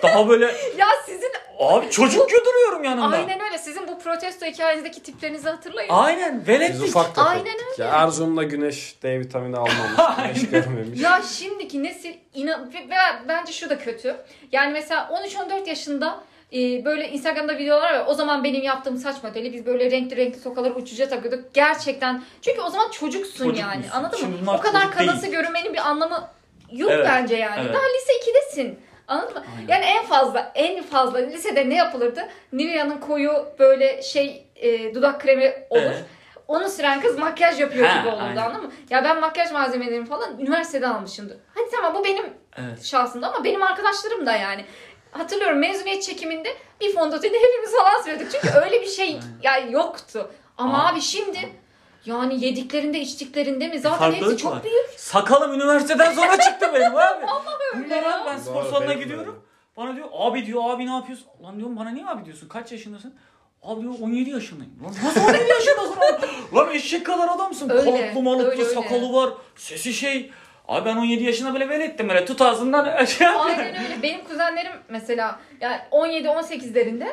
daha böyle <laughs> Ya sizin abi çocuk duruyorum yanında. aynen öyle. Sizin protesto hikayenizdeki tiplerinizi hatırlayın. Aynen. Biz Veletlik. ufak Aynen tefektik. Ya Erzurum'da güneş D vitamini almamış, <laughs> güneş görmemiş. Ya şimdiki nesil inan ve ve bence şu da kötü. Yani mesela 13-14 yaşında e, böyle Instagram'da videolar var. O zaman benim yaptığım saç modeli biz böyle renkli renkli tokaları uçuca takıyorduk. Gerçekten. Çünkü o zaman çocuksun Çocuk yani. musun? Anladın Şimdi mı? bunlar O kadar çocuk kadası değil. görünmenin bir anlamı yok Evet, bence yani. evet. Daha lise 2'desin. Anladın mı? Aynen. Yani en fazla en fazla lisede ne yapılırdı? Nivea'nın koyu böyle şey e, dudak kremi olur. Evet. Onu süren kız makyaj yapıyor Ha, gibi olurdu aynen. anladın mı? Ya ben makyaj malzemelerimi falan üniversitede almışımdır. Hadi tamam bu benim Evet. şahsımda ama benim arkadaşlarım da yani. Hatırlıyorum mezuniyet çekiminde bir fondöteni hepimiz falan sürüyorduk. Çünkü öyle bir şey ya yoktu. Ama Aa. abi şimdi yani yediklerinde içtiklerinde mi zaten Farklılık hepsi çok var. büyük. Sakalım üniversiteden sonra çıktı benim abi. <laughs> öyle Bunlar ya. abi ben spor Doğru, salonuna benim de gidiyorum. Bana diyor abi diyor abi ne yapıyorsun? Lan diyorum bana niye abi diyorsun? Kaç yaşındasın? Abi diyor 17 yaşındayım. Lan nasıl 17 <laughs> yaşındasın abi? Lan eşek kadar adamsın. Öyle, Kalıplı malıplı öyle, öyle. sakalı var. Sesi şey. Abi ben 17 yaşında böyle velettim böyle tut ağzından <laughs> şey yap. Aynen öyle. Benim kuzenlerim mesela yani 17-18'lerinde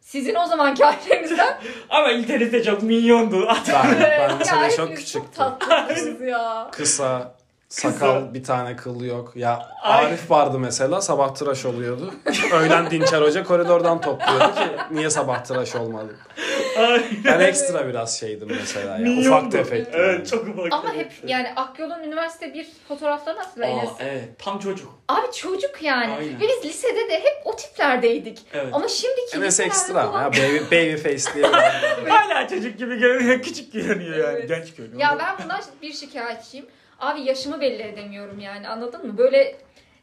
sizin o zamanki <laughs> ailenizden Ama internette çok minyondu. Ben, ben Ya mesela çok hepiniz küçüktüm. Çok tatlısınız ya. Kısa, sakal bir tane kıl yok. Ya Arif vardı mesela sabah tıraş oluyordu. Öğlen Dinçer Hoca koridordan topluyordu ki niye sabah tıraş olmadı. Ben ekstra biraz şeydim mesela ya. Minyondu. Ufak tefek. Evet çok ufak. Ama hep tefek. yani Akyol'un üniversite bir fotoğraflarını hatırla Aa, Enes. evet tam çocuk. Abi çocuk yani. Aynen. Ve biz lisede de hep o tiplerdeydik. Evet. Ama şimdiki Enes liselerde ekstra ama falan- ya baby, baby face diye. <laughs> Hala çocuk gibi görünüyor. Küçük görünüyor yani. Evet. Genç görünüyor. Ya ben bundan bir şikayetçiyim. Abi yaşımı belli edemiyorum yani anladın mı? Böyle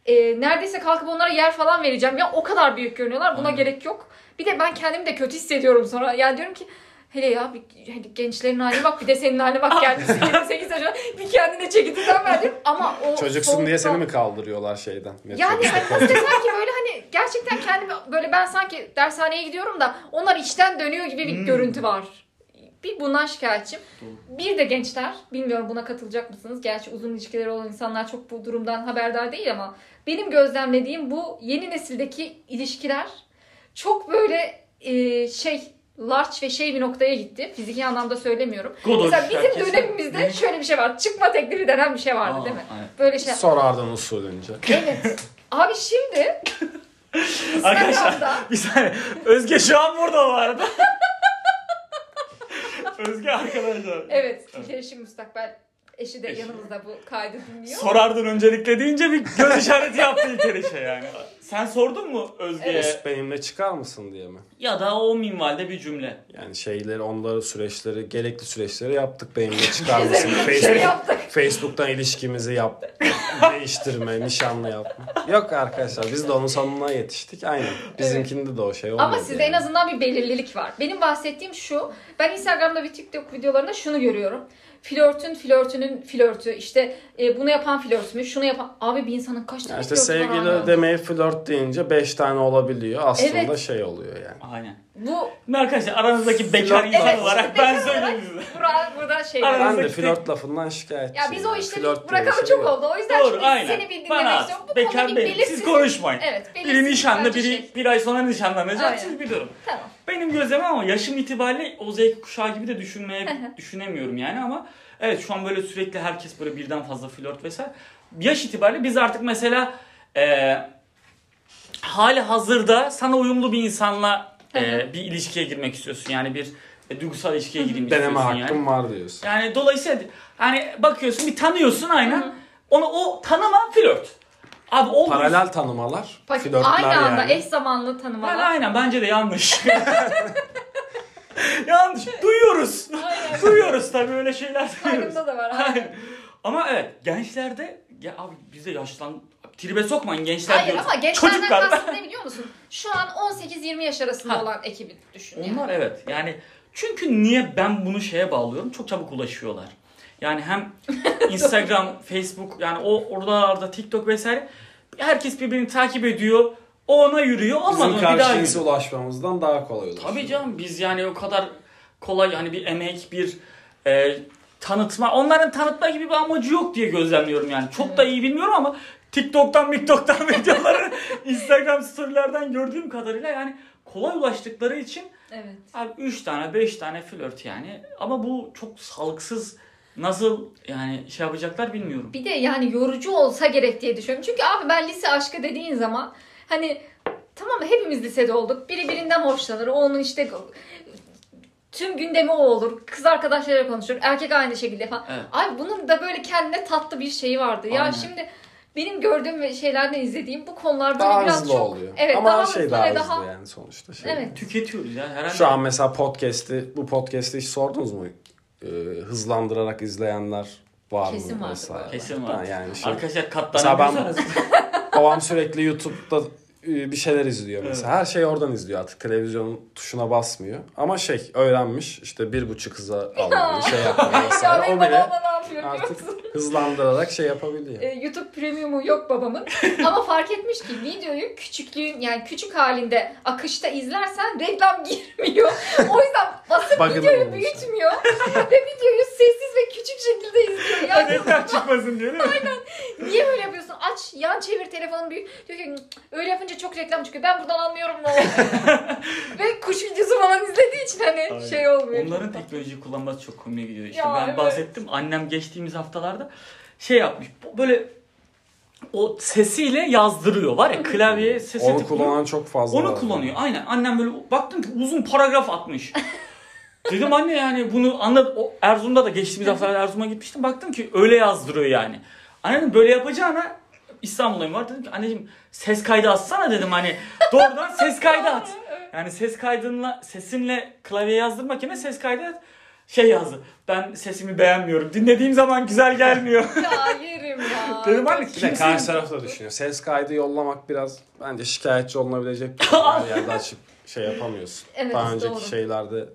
e, neredeyse kalkıp onlara yer falan vereceğim. Ya o kadar büyük görünüyorlar. Buna Aynen. gerek yok. Bir de ben kendimi de kötü hissediyorum sonra. Ya diyorum ki hele ya bir, hani gençlerin haline bak bir de senin haline bak <laughs> kendisi 28 yaşında bir kendine çeki düzen ver diyorum. Ama o Çocuksun diye soğukta- seni mi kaldırıyorlar şeyden? yani hani nasıl desem ki böyle hani gerçekten kendimi böyle ben sanki dershaneye gidiyorum da onlar içten dönüyor gibi bir Hmm. görüntü var. Bir bundan şikayetçiyim. Bir de gençler, bilmiyorum buna katılacak mısınız? Gerçi uzun ilişkileri olan insanlar çok bu durumdan haberdar değil ama benim gözlemlediğim bu yeni nesildeki ilişkiler çok böyle e, şey large ve şey bir noktaya gitti. Fiziki anlamda söylemiyorum. Godoş, Mesela bizim herkes- dönemimizde şöyle bir şey var. Çıkma teklifi denen bir şey vardı Aa, değil mi? aynen. Böyle şey. Sorardın usulünce. Evet. Abi şimdi <laughs> Arkadaşlar bir saniye. Özge şu an burada bu arada. <laughs> Özge arkadaşlar. evet iletişim müstakbel eşi de yanımızda bu kaydı dinliyor. Sorardın öncelikle deyince bir göz işareti yaptı İlker işe yani. Sen sordun mu Özge'ye? Evet. Benimle çıkar mısın diye mi? Ya da o minvalde bir cümle. Yani şeyleri, onları süreçleri, gerekli süreçleri yaptık. Benimle çıkar mısın? Facebook, yaptık. Facebook'tan ilişkimizi yap. değiştirme, nişanlı yapma. Yok arkadaşlar biz de onun sonuna yetiştik. Aynen. Bizimkinde de o şey olmadı. Ama sizde yani. en azından bir belirlilik var. Benim bahsettiğim şu. Ben Instagram'da bir TikTok videolarında şunu görüyorum. Flörtün flörtünün flörtü. işte e, bunu yapan flört mü? Şunu yapan. Abi bir insanın kaç tane Yani işte flörtü var sevgili abi? demeye flört deyince 5 tane olabiliyor. Aslında Evet. şey oluyor yani. Aynen. Bu Şimdi arkadaşlar aranızdaki bekar Flört- insan Evet, olarak bekar ben söyleyeyim olarak- size. burada, burada şey var. Ben de Aramızdaki flört lafından şikayetçiyim. Ya biz o işte Flört diye bir bırakalı şey çok yok. oldu. O yüzden Doğru şimdi aynen. seni bir dinlemek Bana istiyorum. Bu bekar konuda bir benim. Siz belirsizlik- konuşmayın. Evet. Biri nişanlı, bence biri şey. bir ay sonra nişanlanacak. Aynen. Siz biliyorum. Tamam. Benim gözlemim ama yaşım itibariyle o Z kuşağı gibi de düşünmeye düşünemiyorum yani ama evet şu an böyle sürekli herkes böyle birden fazla flört vesaire. Yaş itibariyle biz artık mesela e, hali hazırda sana uyumlu bir insanla e, bir ilişkiye girmek istiyorsun. Yani bir e, duygusal ilişkiye gireyim Deneme istiyorsun hakkım yani. var diyorsun. Yani dolayısıyla hani bakıyorsun bir tanıyorsun aynen. Onu o tanıma flört. Abi o Paralel tanımalar, Bak, flörtler aynı anda yani. eş zamanlı Yani tanımalar. aynen bence de yanlış. <laughs> yanlış. Duyuyoruz. Aynen. <laughs> Duyuyoruz tabii öyle şeyler duyuyoruz. Farkında da var. Aynen. Hayır. Ama evet gençlerde ya abi bize yaşlan tribe sokmayın gençler Hayır diyoruz. ama gençlerden Çocuklar. <laughs> kastım ne biliyor musun? Şu an 18-20 yaş arasında Ha. olan ekibi düşün. yani. Onlar evet yani çünkü niye ben bunu şeye bağlıyorum? Çok çabuk ulaşıyorlar. Yani hem <laughs> Instagram, Facebook yani o oralarda TikTok vesaire herkes birbirini takip ediyor. O ona yürüyor. Olmadı Bizim mı bir daha karşı yürüyor. ulaşmamızdan daha kolay ulaşıyor. Tabii canım biz yani o kadar kolay hani bir emek bir e, tanıtma onların tanıtma gibi bir amacı yok diye gözlemliyorum yani. Çok da iyi bilmiyorum ama TikTok'tan, TikTok'tan <laughs> videoları Instagram storylerden gördüğüm kadarıyla yani kolay ulaştıkları için Evet. abi 3 tane 5 tane flört yani ama bu çok sağlıksız nasıl yani şey yapacaklar bilmiyorum. Bir de yani yorucu olsa gerek diye düşünüyorum. Çünkü abi ben lise aşkı dediğin zaman hani tamam hepimiz lisede olduk. Biri birinden hoşlanır. Onun işte tüm gündemi o olur. Kız arkadaşlarıyla konuşur. Erkek aynı şekilde falan. Evet. Abi bunun da böyle kendine tatlı bir şeyi vardı. Ya Aynen. şimdi benim gördüğüm ve şeylerden izlediğim bu konular böyle Daha biraz hızlı çok oluyor. Evet, Ama daha her şey daha hızlı daha- yani sonuçta. Şey. Evet. Tüketiyoruz ya herhalde. Şu an mesela podcast'i, bu podcast'i hiç sordunuz mu? Ee, hızlandırarak izleyenler var Kesin mı? Vesaire. Kesin Ha, var. Yani şey, Arkadaşlar Mesela ben- babam sürekli YouTube'da bir şeyler izliyor mesela. Her şeyi oradan izliyor artık. Televizyonun tuşuna basmıyor. Ama şey öğrenmiş işte bir buçuk hıza <laughs> almayı şey yapmayı Ya vesaire. O bile artık <laughs> hızlandırarak şey yapabiliyor. Ee, YouTube Premium'u yok babamın. <laughs> Ama fark etmiş ki videoyu küçüklüğün yani küçük halinde akışta izlersen reklam girmiyor. O yüzden basıp videoyu büyütmüyor ve videoyu küçük şekilde izliyor. Yani Reklam çıkmasın diye değil mi? niye böyle yapıyorsun? Aç, yan çevir telefonu büyük. Diyor ki öyle yapınca çok reklam çıkıyor. Ben buradan anlıyorum ne <laughs> ve kuş videosu falan izlediği için hani Aynen. şey olmuyor. Onların teknoloji kullanması çok komik gidiyor. İşte Ya, ben evet. bahsettim. Annem geçtiğimiz haftalarda şey yapmış. Böyle o sesiyle yazdırıyor. Var ya klavyeye sesi Onu tıklıyor. kullanan çok fazla Onu var. kullanıyor. Aynen. Annem böyle baktım ki uzun paragraf atmış. Dedim anne yani bunu anlat. O Erzurum'da da geçtiğimiz haftalarda Erzurum'a gitmiştim. Baktım ki öyle yazdırıyor yani. Annem böyle yapacağına İstanbul'dayım var. Dedim ki anneciğim ses kaydı atsana dedim hani. Doğrudan ses kaydı at. <laughs> Yani ses kaydınla sesinle klavye yazdırmak yerine ses kaydı at. Şey yazdı. Ben sesimi beğenmiyorum. Dinlediğim zaman güzel gelmiyor. <laughs> ya yerim ya. <laughs> Dedim hani Bir de kimse... karşı taraf da düşünüyor. Ses kaydı yollamak biraz bence şikayetçi olunabilecek bir şey. Her yerde açıp şey yapamıyorsun. Evet, Daha önceki doğru. şeylerde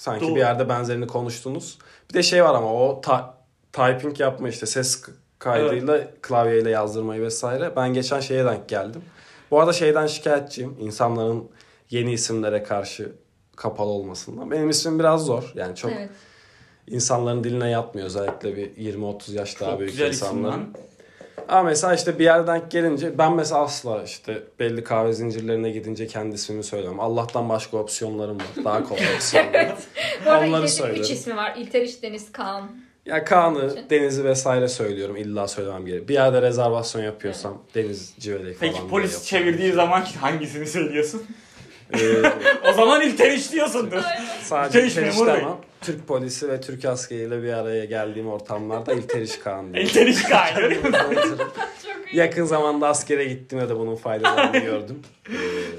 sanki Doğru. bir yerde benzerini konuştunuz. Bir de şey var ama o ta- typing yapma işte ses kaydıyla klavyeyle yazdırmayı vesaire. Ben geçen şeye denk geldim. Bu arada şeyden şikayetçiyim. İnsanların yeni isimlere karşı kapalı olmasından. Benim ismim biraz zor. Yani çok Evet. insanların diline yatmıyor özellikle bir 20-30 yaş daha Çok büyük insanların. lan. Ama mesela işte bir yerden gelince ben mesela asla işte belli kahve zincirlerine gidince kendi ismimi söylemem. Allah'tan başka opsiyonlarım var. Daha kolay <laughs> opsiyonlarım. Bu arada Onları söylerim. 3 ismi var. İlteriş, Deniz, Kaan. ya Kaan'ı, Deniz'i vesaire söylüyorum. İlla söylemem gerekiyor. Bir yerde rezervasyon yapıyorsam Deniz Civelek falan. Peki diye polis yapıyorum. çevirdiği zaman hangisini söylüyorsun? Ee, <laughs> o zaman ilteriş diyorsundur. sadece İlteriş İlteriş memur bey. demem. Türk polisi ve Türk askeriyle bir araya geldiğim ortamlarda İlteriş Kaan diye. İlteriş kaydı. <laughs> Çok iyi. Yakın zamanda askere gittiğimde de bunun faydalarını <laughs> gördüm. Ee,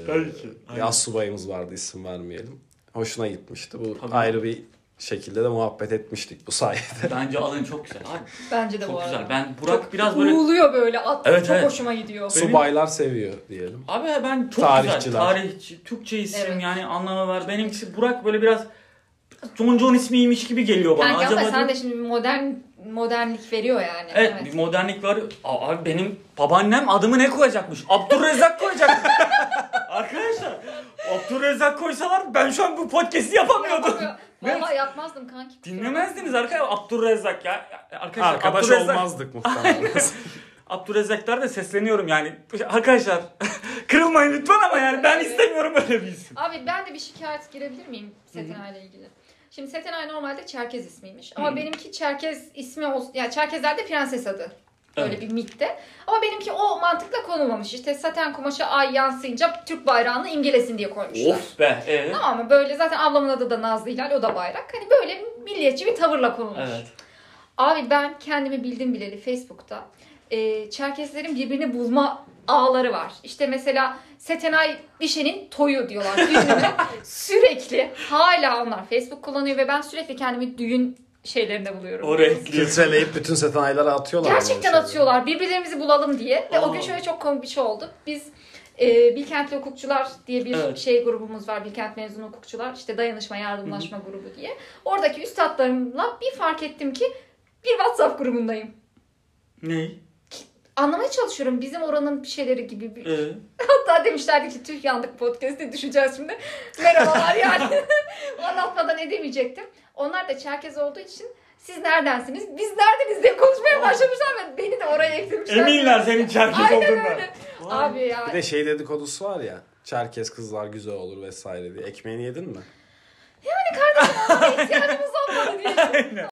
Tabii ki. Bir assubayımız vardı isim vermeyelim. Hoşuna gitmişti. Bu Tabii. ayrı bir şekilde de muhabbet etmiştik bu sayede. <laughs> Bence alın çok güzel. Abi, Bence de bu çok arada. güzel. Ben Burak Çok biraz böyle... Uğuluyor böyle. At, Evet, çok evet. hoşuma gidiyor. Benim- Subaylar seviyor diyelim. Abi ben çok Tarihçiler. güzel. Tarihçi, Türkçe isim Evet. yani anlamı var. Benimkisi Burak böyle biraz John John ismiymiş gibi geliyor bana. Kanka ama Acaba sen de şimdi modern modernlik veriyor yani. Evet, bir modernlik var. Aa, Abi benim babaannem adımı ne koyacakmış? Abdurrezzak koyacak. <laughs> Arkadaşlar Abdurrezzak koysalar ben şu an bu podcast'i yapamıyordum. <laughs> Valla yapmazdım kanki. Dinlemezdiniz arkadaşlar Abdurrezzak ya. Arkadaşlar Arkadaş Abdurrezzak, olmazdık muhtemelen. <laughs> Abdurrezzaklar da sesleniyorum yani. Arkadaşlar kırılmayın lütfen ama yani ben istemiyorum öyle bir isim. Abi ben de bir şikayet girebilir miyim Setenay ile ilgili? Şimdi Setenay normalde Çerkez ismiymiş. Ama Hı. benimki Çerkez ismi olsun. Yani Çerkezlerde prenses adı. Böyle Evet. bir mitte. Ama benimki o mantıkla konulmamış. İşte saten kumaşa ay yansıyınca Türk bayrağını imgelesin diye koymuşlar. Of be. Evet. Tamam mı? Böyle zaten ablamın adı da Nazlı Hilal. O da bayrak. Hani böyle milliyetçi bir tavırla konulmuş. Evet. Abi ben kendimi bildim bileli Facebook'ta e, Çerkeslerin birbirini bulma ağları var. İşte mesela Setenay Bişe'nin toyu diyorlar düğününe. <laughs> sürekli hala onlar Facebook kullanıyor ve ben sürekli kendimi düğün şeylerinde buluyorum. Oraya ekliyorsun. Filtreleyip bütün setanayları atıyorlar. Gerçekten atıyorlar birbirlerimizi bulalım diye. Ve o gün Aa. şöyle çok komik bir şey oldu. Biz e, Bilkentli Hukukçular diye bir Evet. şey grubumuz var. Bilkent mezunu hukukçular. İşte dayanışma, yardımlaşma grubu diye. Oradaki üstadlarımla bir fark ettim ki bir WhatsApp grubundayım. Ne? Anlamaya çalışıyorum bizim oranın bir şeyleri gibi. Bir... Ee, <laughs> Hatta demişlerdi ki tüh yandık podcast'e düşeceğiz şimdi. Merhabalar yani. <laughs> Anlatmadan edemeyecektim. Onlar da Çerkez olduğu için siz neredensiniz? Biz neredeniz diye konuşmaya başlamışlar ve beni de oraya eklemişler. eminler senin Çerkez Aynen olduğundan. öyle. Vay. Abi ya. Bir de şey dedikodusu var ya. Çerkez kızlar güzel olur vesaire diye. Ekmeğini yedin mi? <laughs> ihtiyacımız olmadı diye.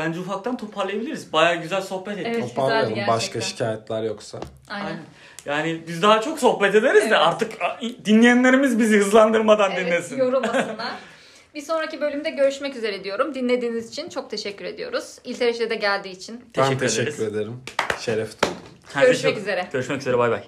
Bence ufaktan toparlayabiliriz. Baya güzel sohbet ettik. Evet. Toparlayalım. Başka şikayetler yoksa. Aynen. Aynen. Yani biz daha çok sohbet ederiz Evet. de artık dinleyenlerimiz bizi hızlandırmadan Evet, dinlesin. yorulmasınlar. <laughs> Bir sonraki bölümde görüşmek üzere diyorum. Dinlediğiniz için çok teşekkür ediyoruz. İlteriş'e de geldiği için. ben Teşekkür teşekkür ederiz. ederim. Şeref duydum. Görüşmek çok- üzere. Görüşmek üzere bay bay.